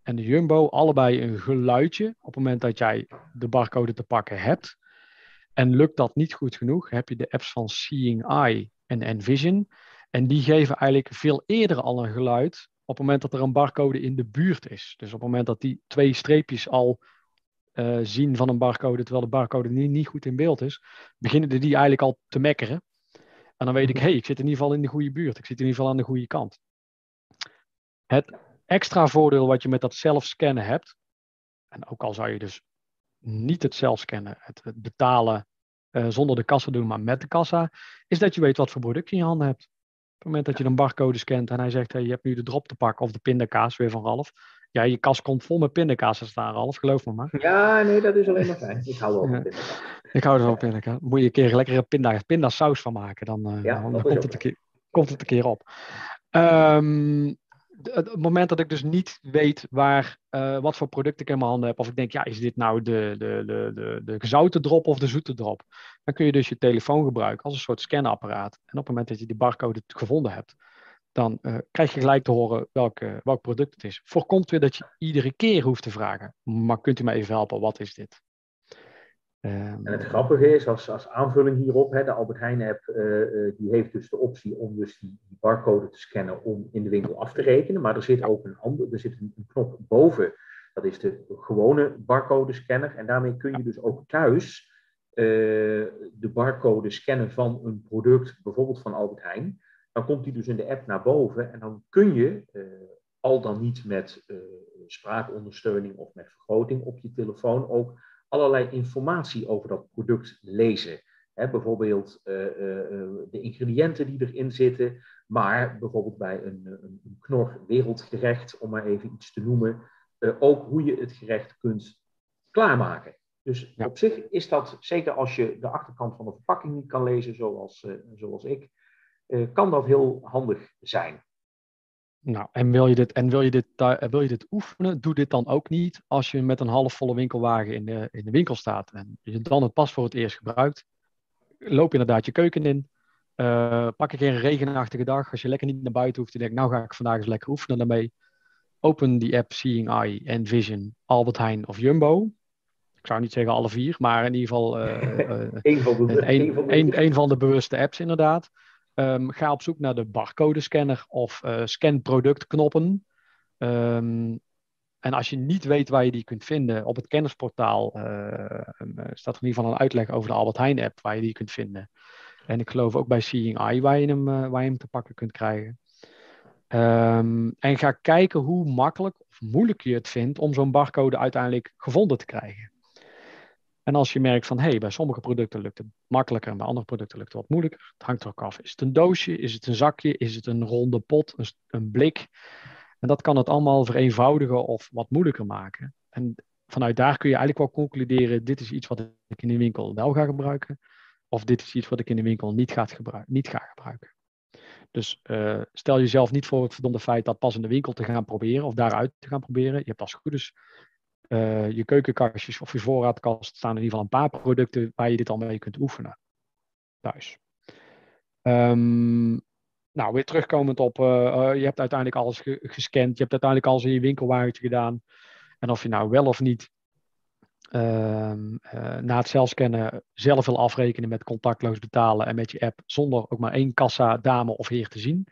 en de Jumbo allebei een geluidje op het moment dat jij de barcode te pakken hebt. En lukt dat niet goed genoeg, heb je de apps van Seeing Eye en Envision. En die geven eigenlijk veel eerder al een geluid op het moment dat er een barcode in de buurt is. Dus op het moment dat die twee streepjes al eh, zien van een barcode, terwijl de barcode niet, niet goed in beeld is, beginnen die eigenlijk al te mekkeren. En dan weet ik, hé, hey, ik zit in ieder geval in de goede buurt. Ik zit in ieder geval aan de goede kant. Het extra voordeel wat je met dat zelfscannen hebt, en ook al zou je dus niet het zelfscannen, het, het betalen eh, zonder de kassa doen, maar met de kassa, is dat je weet wat voor product je in je handen hebt. Op het moment dat je een barcode scant en hij zegt, hey, je hebt nu de drop te pakken of de pindakaas weer van Ralf. Ja, je kas komt vol met pindakaas te staan, Ralf, geloof me maar. Ja, nee, dat is alleen maar fijn. Ik hou wel van pindakaas. Ik hou er wel op pindakaas. Moet je een keer lekkere pinda, pindasaus van maken, dan, eh, Ja, dan komt, het een keer, komt het een keer op. Ehm, het, het moment dat ik dus niet weet waar, eh, wat voor product ik in mijn handen heb, of ik denk, ja, is dit nou de, de, de, de, de gezouten drop of de zoete drop? Dan kun je dus je telefoon gebruiken als een soort scanapparaat. En op het moment dat je die barcode gevonden hebt, dan eh, krijg je gelijk te horen welk, eh, welk product het is. Voorkomt weer dat je iedere keer hoeft te vragen, maar kunt u mij even helpen, wat is dit? Ehm, En het grappige is, als, als aanvulling hierop, hè, de Albert Heijn app, eh, eh, die heeft dus de optie om dus die, die barcode te scannen om in de winkel af te rekenen. Maar er zit ook een, ander, er zit een, een knop boven, dat is de gewone barcode scanner. En daarmee kun je dus ook thuis de barcode scannen van een product, bijvoorbeeld van Albert Heijn. Dan komt die dus in de app naar boven en dan kun je, eh, al dan niet met eh, spraakondersteuning of met vergroting op je telefoon, ook allerlei informatie over dat product lezen. Hè, bijvoorbeeld eh, de ingrediënten die erin zitten, maar bijvoorbeeld bij een, een, een knor wereldgerecht, om maar even iets te noemen, ook hoe je het gerecht kunt klaarmaken. Dus Ja. op zich is dat, zeker als je de achterkant van de verpakking niet kan lezen, zoals, zoals ik, kan dat heel handig zijn. Nou, en wil je dit, en wil je dit, eh, wil je dit oefenen, doe dit dan ook niet als je met een halfvolle winkelwagen in de, in de winkel staat en je dan het pas voor het eerst gebruikt. Loop inderdaad je keuken in. eh, pak een keer een regenachtige dag. Als je lekker niet naar buiten hoeft, en denkt, nou ga ik vandaag eens lekker oefenen daarmee. Open die app Seeing Eye, Envision, Albert Heijn of Jumbo. Ik zou niet zeggen alle vier, maar in ieder geval eh, eh, van de, een van de bewuste apps inderdaad. Ehm, ga op zoek naar de barcode scanner of eh scan product knoppen. Ehm, en als je niet weet waar je die kunt vinden, op het kennisportaal eh, eh, staat er in ieder geval een uitleg over de Albert Heijn app waar je die kunt vinden. En ik geloof ook bij Seeing Eye waar je hem, waar je hem te pakken kunt krijgen. Ehm, en ga kijken hoe makkelijk of moeilijk je het vindt om zo'n barcode uiteindelijk gevonden te krijgen. En als je merkt van, hé, hey, bij sommige producten lukt het makkelijker en bij andere producten lukt het wat moeilijker. Het hangt er ook af. Is het een doosje? Is het een zakje? Is het een ronde pot? Een, blik? En dat kan het allemaal vereenvoudigen of wat moeilijker maken. En vanuit daar kun je eigenlijk wel concluderen, dit is iets wat ik in de winkel wel ga gebruiken. Of dit is iets wat ik in de winkel niet ga, gebruiken, niet ga gebruiken. Dus uh, stel jezelf niet voor het verdomde feit dat pas in de winkel te gaan proberen of daaruit te gaan proberen. Je hebt als goed uh, je keukenkastjes of je voorraadkast staan in ieder geval een paar producten waar je dit al mee kunt oefenen. Thuis. Um, nou, weer terugkomend op, uh, uh, je hebt uiteindelijk alles ge gescand, je hebt uiteindelijk alles in je winkelwagentje gedaan. En of je nou wel of niet uh, na het zelfscannen zelf wil afrekenen met contactloos betalen en met je app zonder ook maar één kassa, dame of heer te zien,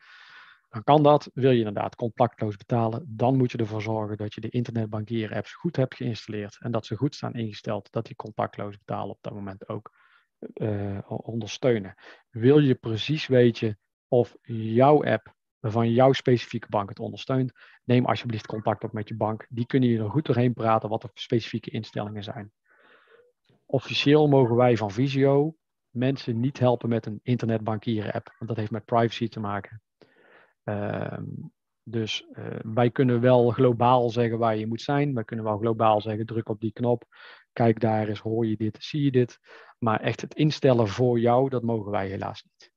dan kan dat. Wil je inderdaad contactloos betalen, dan moet je ervoor zorgen dat je de internetbankieren apps goed hebt geïnstalleerd en dat ze goed staan ingesteld dat die contactloos betalen op dat moment ook uh, ondersteunen. Wil je precies weten of jouw app waarvan jouw specifieke bank het ondersteunt, neem alsjeblieft contact op met je bank. Die kunnen je er goed doorheen praten wat de specifieke instellingen zijn. Officieel mogen wij van Visio mensen niet helpen met een internetbankieren app, want dat heeft met privacy te maken. Ehm, dus uh, wij kunnen wel globaal zeggen waar je moet zijn. Wij kunnen wel globaal zeggen, druk op die knop. Kijk daar eens, hoor je dit, zie je dit. Maar echt het instellen voor jou, dat mogen wij helaas niet.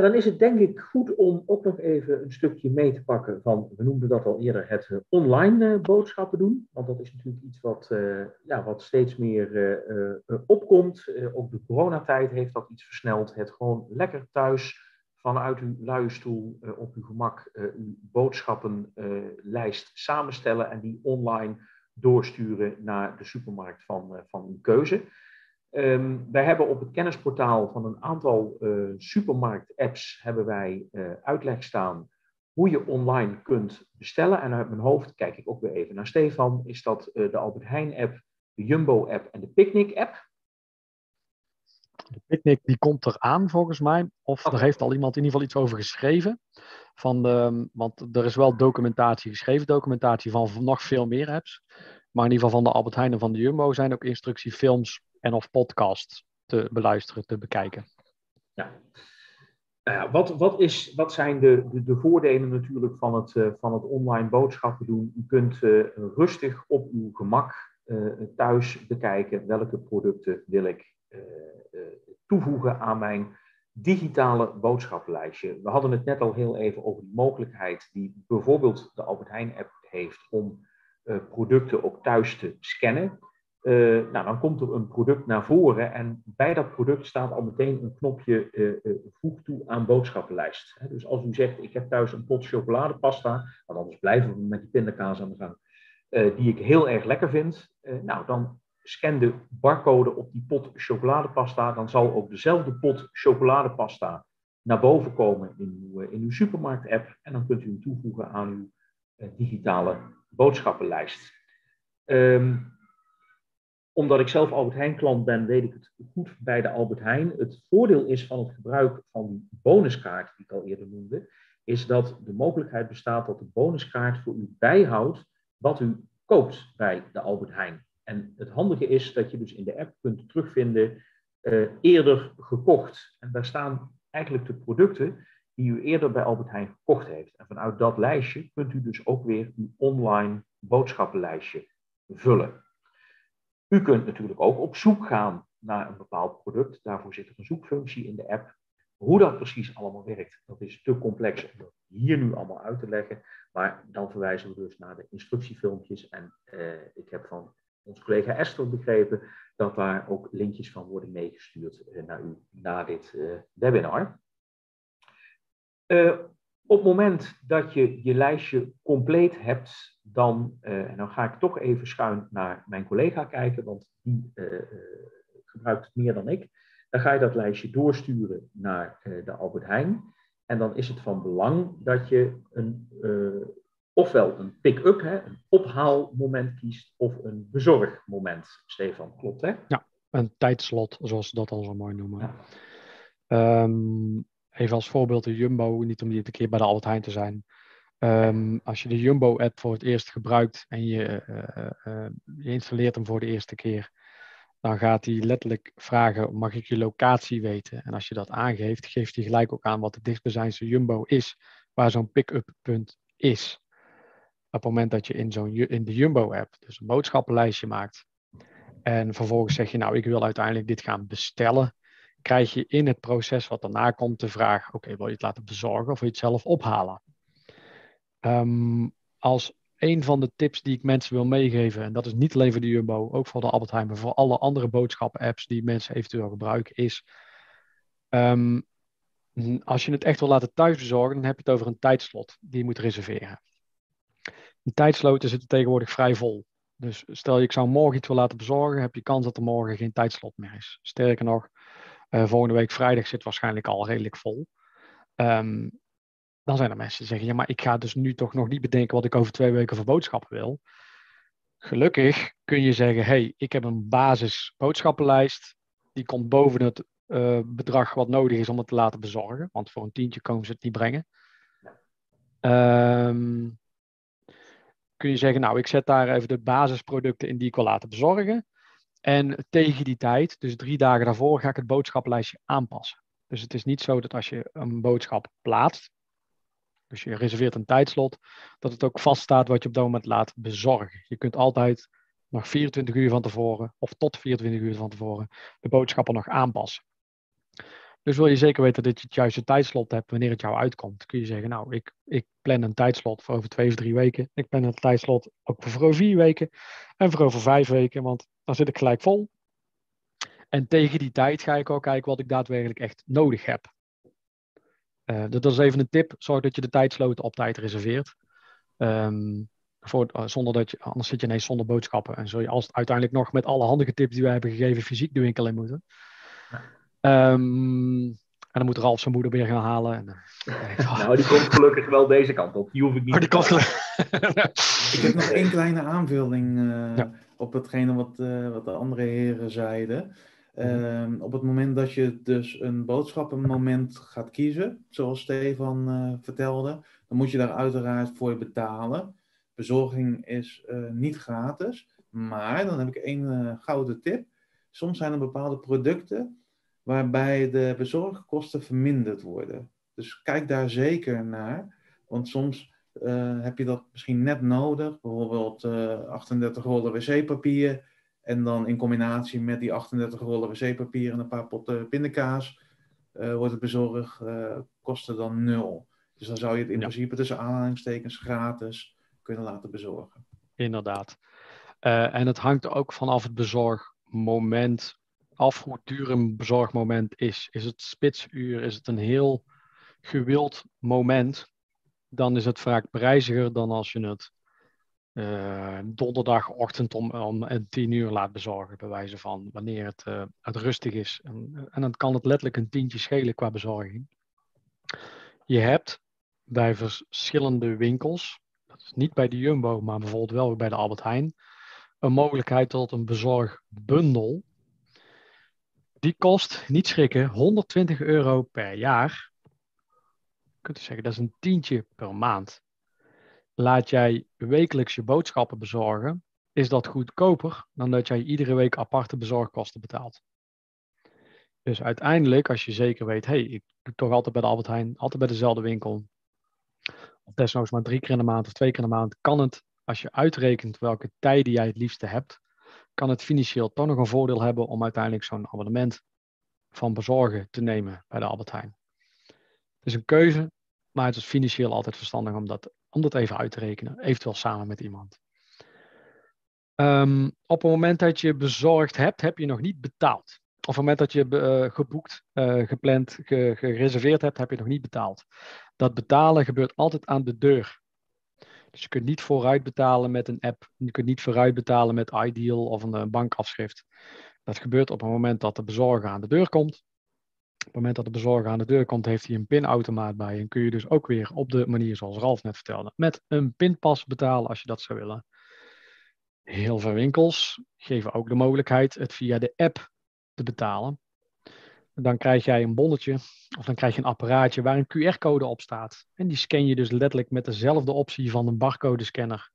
Dan is het denk ik goed om ook nog even een stukje mee te pakken van, we noemden dat al eerder, het uh, online uh, boodschappen doen. Want dat is natuurlijk iets wat, uh, ja, wat steeds meer opkomt. ook de coronatijd heeft dat iets versneld. Het gewoon lekker thuis vanuit uw luie stoel op uw gemak uw boodschappenlijst samenstellen en die online doorsturen naar de supermarkt van, van uw keuze. Um, wij hebben op het kennisportaal van een aantal uh, supermarkt-apps hebben wij uh, uitleg staan hoe je online kunt bestellen. En uit mijn hoofd kijk ik ook weer even naar Stefan. Is dat uh, de Albert Heijn-app, de Jumbo-app en de Picnic-app? De Picnic die komt eraan volgens mij. Of okay. er heeft al iemand in ieder geval iets over geschreven. Van de, want er is wel documentatie geschreven, documentatie van nog veel meer apps. Maar in ieder geval van de Albert Heijn en van de Jumbo zijn ook instructiefilms en of podcasts te beluisteren, te bekijken. Ja. Nou wat, wat, is, wat zijn de, de, de voordelen natuurlijk van het, uh, van het online boodschappen doen? U kunt uh, rustig op uw gemak uh, thuis bekijken welke producten wil ik toevoegen aan mijn digitale boodschappenlijstje. We hadden het net al heel even over die mogelijkheid die bijvoorbeeld de Albert Heijn app heeft om producten ook thuis te scannen. Uh, nou, dan komt er een product naar voren en bij dat product staat al meteen een knopje uh, uh, voeg toe aan boodschappenlijst. Dus als u zegt, ik heb thuis een pot chocoladepasta, want anders blijven we met die pindakaas aan de gang, die ik heel erg lekker vind, nou, dan scan de barcode op die pot chocoladepasta, dan zal ook dezelfde pot chocoladepasta naar boven komen in uw, in uw supermarkt-app en dan kunt u hem toevoegen aan uw digitale boodschappenlijst. Um, omdat ik zelf Albert Heijn klant ben, weet ik het goed bij de Albert Heijn. Het voordeel is van het gebruik van die bonuskaart, die ik al eerder noemde, is dat de mogelijkheid bestaat dat de bonuskaart voor u bijhoudt wat u koopt bij de Albert Heijn. En het handige is dat je dus in de app kunt terugvinden uh, eerder gekocht. En daar staan eigenlijk de producten die u eerder bij Albert Heijn gekocht heeft. En vanuit dat lijstje kunt u dus ook weer uw online boodschappenlijstje vullen. U kunt natuurlijk ook op zoek gaan naar een bepaald product. Daarvoor zit er een zoekfunctie in de app. Hoe dat precies allemaal werkt, dat is te complex om dat hier nu allemaal uit te leggen. Maar dan verwijzen we dus naar de instructiefilmpjes. En eh, ik heb van onze collega Esther begrepen dat daar ook linkjes van worden meegestuurd uh, naar u na dit uh, webinar. Op het moment dat je je lijstje compleet hebt, dan, uh, en dan ga ik toch even schuin naar mijn collega kijken, want die uh, gebruikt het meer dan ik. Dan ga je dat lijstje doorsturen naar uh, de Albert Heijn. En dan is het van belang dat je een, ofwel een pick-up, een ophaalmoment kiest, of een bezorgmoment. Stefan, klopt hè? Ja, een tijdslot, zoals ze dat al zo mooi noemen. Ja. Um, even als voorbeeld de Jumbo, niet om dit een keer bij de Albert Heijn te zijn. Um, als je de Jumbo-app voor het eerst gebruikt en je, uh, uh, je, installeert hem voor de eerste keer, dan gaat hij letterlijk vragen: mag ik je locatie weten? En als je dat aangeeft, geeft hij gelijk ook aan wat de dichtstbijzijnde Jumbo is, waar zo'n pick-up punt is. Op het moment dat je in, zo'n, in de Jumbo-app dus een boodschappenlijstje maakt en vervolgens zeg je: Nou, ik wil uiteindelijk dit gaan bestellen, krijg je in het proces wat daarna komt de vraag: Oké, wil je het laten bezorgen of wil je het zelf ophalen? Um, als een van de tips die ik mensen wil meegeven, en dat is niet alleen voor de Jumbo, ook voor de Albert Heijn, maar voor alle andere boodschappen-apps die mensen eventueel gebruiken, is um, als je het echt wil laten thuisbezorgen, dan heb je het over een tijdslot die je moet reserveren. Die tijdsloten zitten tegenwoordig vrij vol. Dus stel je, ik zou morgen iets wil laten bezorgen, heb je kans dat er morgen geen tijdslot meer is. Sterker nog, uh, volgende week vrijdag zit waarschijnlijk al redelijk vol. Um, dan zijn er mensen die zeggen, ja, maar ik ga dus nu toch nog niet bedenken wat ik over twee weken voor boodschappen wil. Gelukkig kun je zeggen, hey, ik heb een basis boodschappenlijst. Die komt boven het eh, bedrag wat nodig is om het te laten bezorgen. Want voor een tientje komen ze het niet brengen. Ehm, kun je zeggen, nou, ik zet daar even de basisproducten in die ik wil laten bezorgen. En tegen die tijd, dus drie dagen daarvoor, ga ik het boodschappenlijstje aanpassen. Dus het is niet zo dat als je een boodschap plaatst, dus je reserveert een tijdslot, dat het ook vaststaat wat je op dat moment laat bezorgen. Je kunt altijd nog 24 uur van tevoren, of tot 24 uur van tevoren, de boodschappen nog aanpassen. Dus wil je zeker weten dat je het juiste tijdslot hebt wanneer het jou uitkomt, kun je zeggen, nou, ik, ik plan een tijdslot voor over twee of drie weken. Ik plan een tijdslot ook voor over vier weken en voor over vijf weken, want dan zit ik gelijk vol. En tegen die tijd ga ik ook kijken wat ik daadwerkelijk echt nodig heb. Uh, dat is even een tip. Zorg dat je de tijdsloten op tijd reserveert. Um, voor, uh, zonder dat je, anders zit je ineens zonder boodschappen. En zul je als, uiteindelijk nog met alle handige tips die we hebben gegeven fysiek de winkel in moeten. Um, en dan moet Ralf zijn moeder weer gaan halen. En, uh, nou, die komt gelukkig wel deze kant op. Die hoef ik niet oh, die komt Ik heb nog één kleine aanvulling uh, ja. op hetgene wat, uh, wat de andere heren zeiden. Uh, op het moment dat je dus een boodschappenmoment gaat kiezen, zoals Stefan uh, vertelde, dan moet je daar uiteraard voor betalen. Bezorging is uh, niet gratis, maar dan heb ik één gouden tip. Soms zijn er bepaalde producten waarbij de bezorgkosten verminderd worden. Dus kijk daar zeker naar, want soms heb je dat misschien net nodig, bijvoorbeeld 38 rollen wc-papier en dan in combinatie met die 38 rollen wc-papier en een paar potten pindakaas uh, wordt het bezorgd, uh, kosten dan nul. Dus dan zou je het in ja. principe tussen aanhalingstekens gratis kunnen laten bezorgen. Inderdaad. En het hangt ook vanaf het bezorgmoment af hoe duur een bezorgmoment is. Is het spitsuur? Is het een heel gewild moment? Dan is het vaak prijziger dan als je het uh, donderdagochtend om, om 10 uur laat bezorgen, bij wijze van wanneer het, uh, het rustig is. En, en, dan kan het letterlijk een tientje schelen qua bezorging. Je hebt bij verschillende winkels, dat is niet bij de Jumbo, maar bijvoorbeeld wel bij de Albert Heijn, een mogelijkheid tot een bezorgbundel. Die kost, niet schrikken, 120 euro per jaar. Kunt u zeggen, dat is een tientje per maand laat jij wekelijks je boodschappen bezorgen, is dat goedkoper dan dat jij iedere week aparte bezorgkosten betaalt. Dus uiteindelijk, als je zeker weet, hey, ik doe toch altijd bij de Albert Heijn, altijd bij dezelfde winkel, of desnoods maar drie keer in de maand of twee keer in de maand, kan het, als je uitrekent welke tijden jij het liefste hebt, kan het financieel toch nog een voordeel hebben om uiteindelijk zo'n abonnement van bezorgen te nemen bij de Albert Heijn. Het is een keuze, maar het is financieel altijd verstandig om dat om dat even uit te rekenen, eventueel samen met iemand. Um, op het moment dat je bezorgd hebt, heb je nog niet betaald. Op het moment dat je uh, geboekt, uh, gepland, ge, gereserveerd hebt, heb je nog niet betaald. Dat betalen gebeurt altijd aan de deur. Dus je kunt niet vooruit betalen met een app. Je kunt niet vooruit betalen met iDeal of een bankafschrift. Dat gebeurt op het moment dat de bezorger aan de deur komt. Op het moment dat de bezorger aan de deur komt, heeft hij een pinautomaat bij. En kun je dus ook weer op de manier zoals Ralf net vertelde, met een pinpas betalen als je dat zou willen. Heel veel winkels geven ook de mogelijkheid het via de app te betalen. Dan krijg jij een bonnetje of dan krijg je een apparaatje waar een QR-code op staat. En die scan je dus letterlijk met dezelfde optie van een barcode-scanner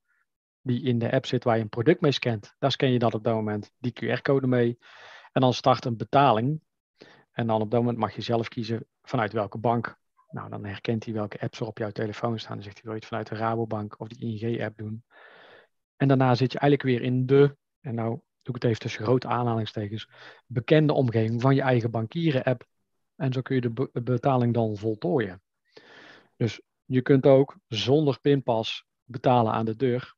die in de app zit waar je een product mee scant. Daar scan je dat op dat moment, die QR-code mee. En dan start een betaling. En dan op dat moment mag je zelf kiezen vanuit welke bank. Nou, dan herkent hij welke apps er op jouw telefoon staan. Dan zegt hij, wil je het vanuit de Rabobank of de ING-app doen? En daarna zit je eigenlijk weer in de, en nou doe het even tussen grote aanhalingstekens, bekende omgeving van je eigen bankieren-app. En zo kun je de be betaling dan voltooien. Dus je kunt ook zonder pinpas betalen aan de deur.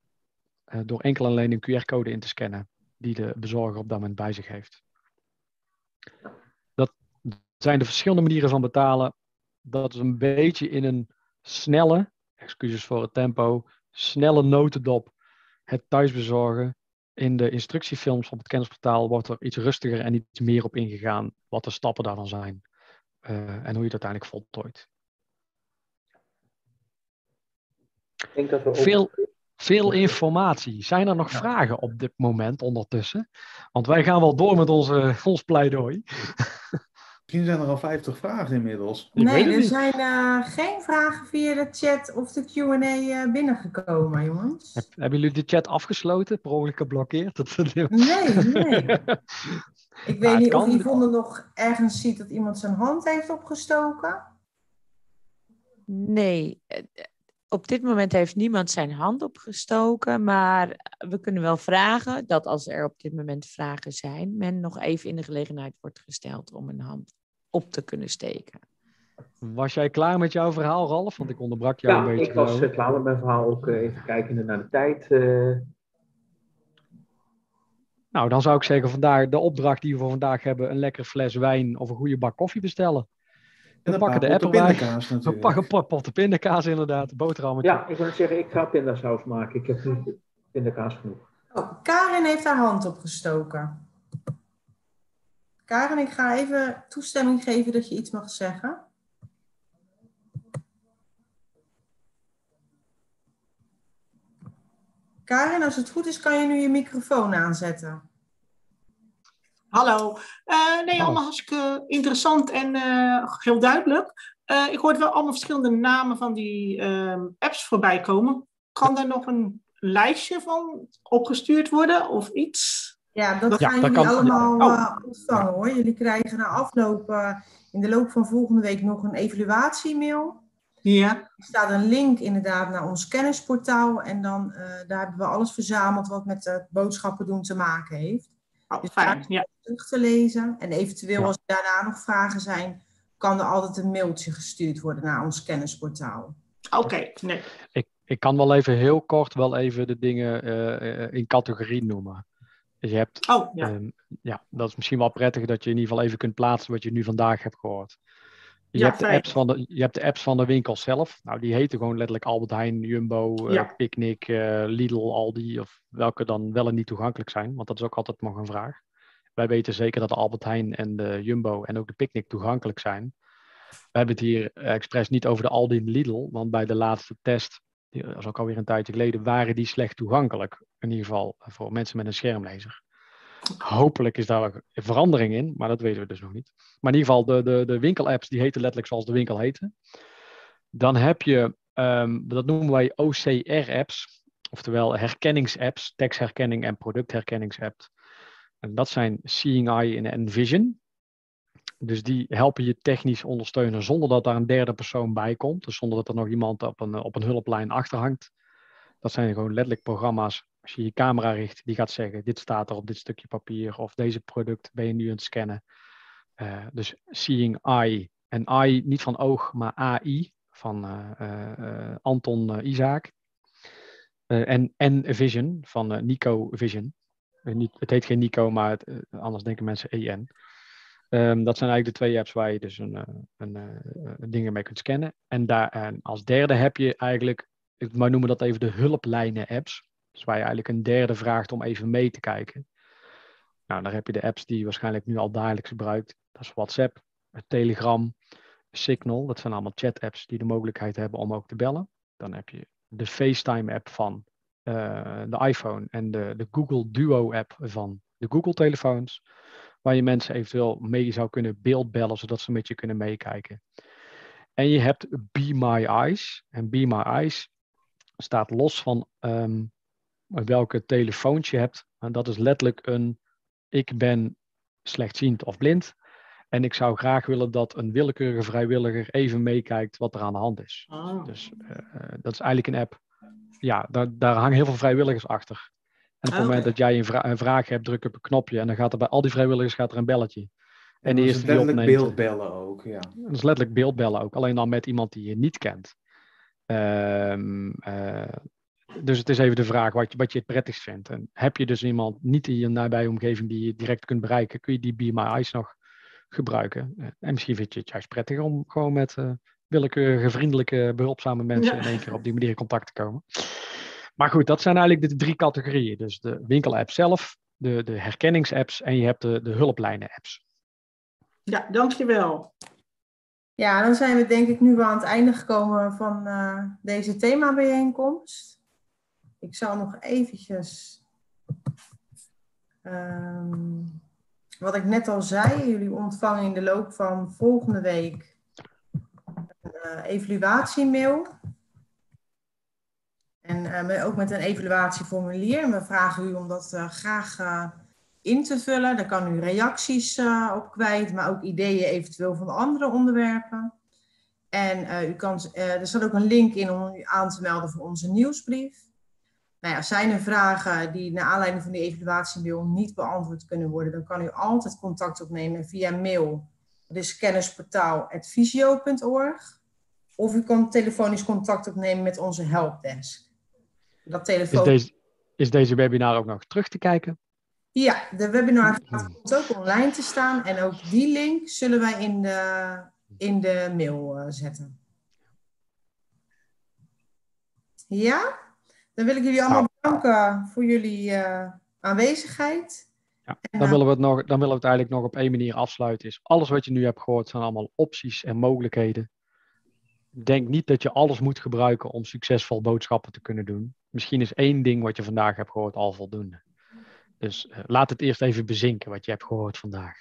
Uh, door enkel en alleen een QR-code in te scannen die de bezorger op dat moment bij zich heeft zijn de verschillende manieren van betalen. Dat is een beetje in een snelle, excuses voor het tempo, snelle notendop het thuisbezorgen. In de instructiefilms op het kennisportaal wordt er iets rustiger en iets meer op ingegaan wat de stappen daarvan zijn uh, en hoe je het uiteindelijk voltooit. Ik denk dat we veel, veel informatie. Zijn er nog ja. vragen op dit moment ondertussen? Want wij gaan wel door met onze, ons pleidooi. Misschien zijn er al 50 vragen inmiddels. Ik nee, er niet. zijn eh, geen vragen via de chat of de Q&A eh, binnengekomen, jongens. Heb- hebben jullie de chat afgesloten? Per ongeluk geblokkeerd? Dat, Nee, nee. Ik weet niet of. Yvonne nog ergens ziet dat iemand zijn hand heeft opgestoken. Nee, eh, op dit moment heeft niemand zijn hand opgestoken, maar we kunnen wel vragen dat als er op dit moment vragen zijn, men nog even in de gelegenheid wordt gesteld om een hand op te kunnen steken. Was jij klaar met jouw verhaal, Ralf? Want ik onderbrak jou Ja, een beetje. ik was eh, klaar met mijn verhaal. Ook eh, even kijken naar de tijd. eh. Nou, dan zou ik zeggen, vandaag de opdracht die we voor vandaag hebben, een lekkere fles wijn of een goede bak koffie bestellen. En We pakken de paar app potten erbij. pindakaas We natuurlijk. pakken een pot pindakaas inderdaad, boterhammetje. ja, ik wil zeggen, ik ga pindasaus maken. Ik heb nu pindakaas genoeg. Oh, Karin heeft haar hand opgestoken. Karin, ik ga even toestemming geven dat je iets mag zeggen. Karin, als het goed is, kan je nu je microfoon aanzetten. Hallo. Eh, nee, allemaal hartstikke interessant en eh, heel duidelijk. Eh, ik hoorde wel allemaal verschillende namen van die ehm, apps voorbij komen. Kan er nog een lijstje van opgestuurd worden of iets? Ja, dat Ja, gaan dat jullie kan- allemaal ja. eh, ontvangen hoor. Jullie krijgen na afloop eh, in de loop van volgende week nog een evaluatiemail. Ja. Er staat een link inderdaad naar ons kennisportaal. En dan eh, daar hebben we alles verzameld wat met het boodschappen doen te maken heeft. Oh, Dus fijn. Ja. Terug te lezen. En eventueel Ja. als er daarna nog vragen zijn, kan er altijd een mailtje gestuurd worden naar ons kennisportaal. Oké, nee. Ik, ik kan wel even heel kort wel even de dingen in categorie noemen. Dus je hebt, Oh, ja. ehm, ja, dat is misschien wel prettig dat je in ieder geval even kunt plaatsen wat je nu vandaag hebt gehoord. Je, Ja, hebt, de apps van de, je hebt de apps van de winkel zelf. Nou, die heten gewoon letterlijk Albert Heijn, Jumbo, eh, Ja. Picnic, eh, Lidl, Aldi. Of welke dan wel en niet toegankelijk zijn. Want dat is ook altijd nog een vraag. Wij weten zeker dat de Albert Heijn en de Jumbo en ook de Picnic toegankelijk zijn. We hebben het hier expres niet over de Aldi en Lidl. Want bij de laatste test, die- dat is ook alweer een tijdje geleden, waren die slecht toegankelijk. In ieder geval voor mensen met een schermlezer. Hopelijk is daar verandering in, maar dat weten we dus nog niet. Maar in ieder geval, de, de, de winkelapps die heten letterlijk zoals de winkel heette. Dan heb je, ehm, dat noemen wij OCR-apps, oftewel herkenningsapps, tekstherkenning en productherkenningsapps. En dat zijn Seeing Eye en Envision. Dus die helpen je technisch ondersteunen zonder dat daar een derde persoon bij komt. Dus zonder dat er nog iemand op een, op een hulplijn achter hangt. Dat zijn gewoon letterlijk programma's. Als je je camera richt, die gaat zeggen: dit staat er op dit stukje papier. Of deze product ben je nu aan het scannen. Eh, dus Seeing Eye. En Eye niet van oog, maar AI van eh, eh, Anton. Eh, en, en Vision van Nico Vision. Niet, het heet geen Nico, maar het, anders denken mensen EN. Ehm, dat zijn eigenlijk de twee apps waar je dus een, eh, een, eh, dingen mee kunt scannen. En, daar, als derde heb je eigenlijk, ik maar noemen dat even de hulplijnen apps. Dus waar je eigenlijk een derde vraagt om even mee te kijken. Nou, daar heb je de apps die je waarschijnlijk nu al dagelijks gebruikt. Dat is WhatsApp, Telegram, Signal. Dat zijn allemaal chat-apps die de mogelijkheid hebben om ook te bellen. Dan heb je de FaceTime-app van eh, de iPhone en de, de Google Duo-app van de Google-telefoons. Waar je mensen eventueel mee zou kunnen beeldbellen, zodat ze met je kunnen meekijken. En je hebt Be My Eyes. En Be My Eyes staat los van ehm, welke telefoons je hebt. En dat is letterlijk een, ik ben slechtziend of blind. En ik zou graag willen dat een willekeurige vrijwilliger even meekijkt wat er aan de hand is. Ah. Dus eh, dat is eigenlijk een app. Ja, daar, daar hangen heel veel vrijwilligers achter. En op het Ah, moment dat jij een, vra- een vraag hebt, druk op een knopje en dan gaat er bij al die vrijwilligers gaat er een belletje. En de dat is eerste die letterlijk opneemt, beeldbellen ook, ja. dat is letterlijk beeldbellen ook, alleen dan met iemand die je niet kent. Ehm, eh, dus het is even de vraag wat je, wat je het prettigst vindt. En heb je dus iemand niet in je nabije omgeving die je direct kunt bereiken, kun je die Be My Eyes nog gebruiken. Eh, en misschien vind je het juist prettiger om gewoon met eh, willekeurige, vriendelijke, behulpzame mensen Ja. in één keer op die manier in contact te komen. Maar goed, dat zijn eigenlijk de drie categorieën. Dus de winkelapp zelf, de, de herkenningsapps en je hebt de, de hulplijnen-apps. Ja, dankjewel. Ja, dan zijn we denk ik nu wel aan het einde gekomen van eh, deze themabijeenkomst. Ik zal nog eventjes ehm, wat ik net al zei, jullie ontvangen in de loop van volgende week een uh, evaluatiemail. En uh, ook met een evaluatieformulier. We vragen u om dat uh, graag in te vullen. Daar kan u reacties op kwijt, maar ook ideeën eventueel van andere onderwerpen. En u kan, er staat ook een link in om u aan te melden voor onze nieuwsbrief. Nou ja, zijn er vragen die naar aanleiding van die evaluatiemail niet beantwoord kunnen worden, dan kan u altijd contact opnemen via mail. Dat is kennisportaal.visio.org. Of u kan telefonisch contact opnemen met onze helpdesk. Dat telefoon... is, deze, is deze webinar ook nog terug te kijken? Ja, de webinar komt ook online te staan. En ook die link zullen wij in de, in de mail uh, zetten. Ja? Dan wil ik jullie allemaal nou. bedanken voor jullie uh, aanwezigheid. Ja, dan, willen we het nog, dan willen we het eigenlijk nog op één manier afsluiten. Is alles wat je nu hebt gehoord zijn allemaal opties en mogelijkheden. Denk niet dat je alles moet gebruiken om succesvol boodschappen te kunnen doen. Misschien is één ding wat je vandaag hebt gehoord al voldoende. Dus uh, laat het eerst even bezinken wat je hebt gehoord vandaag.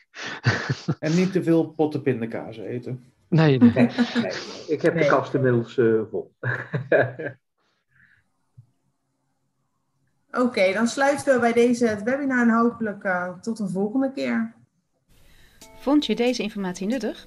en niet te veel potten pindakaas eten. Nee, nee. nee, nee. ik heb nee. de kast inmiddels uh, vol. Oké, okay, dan sluiten we bij deze het webinar en hopelijk uh, tot een volgende keer. Vond je deze informatie nuttig?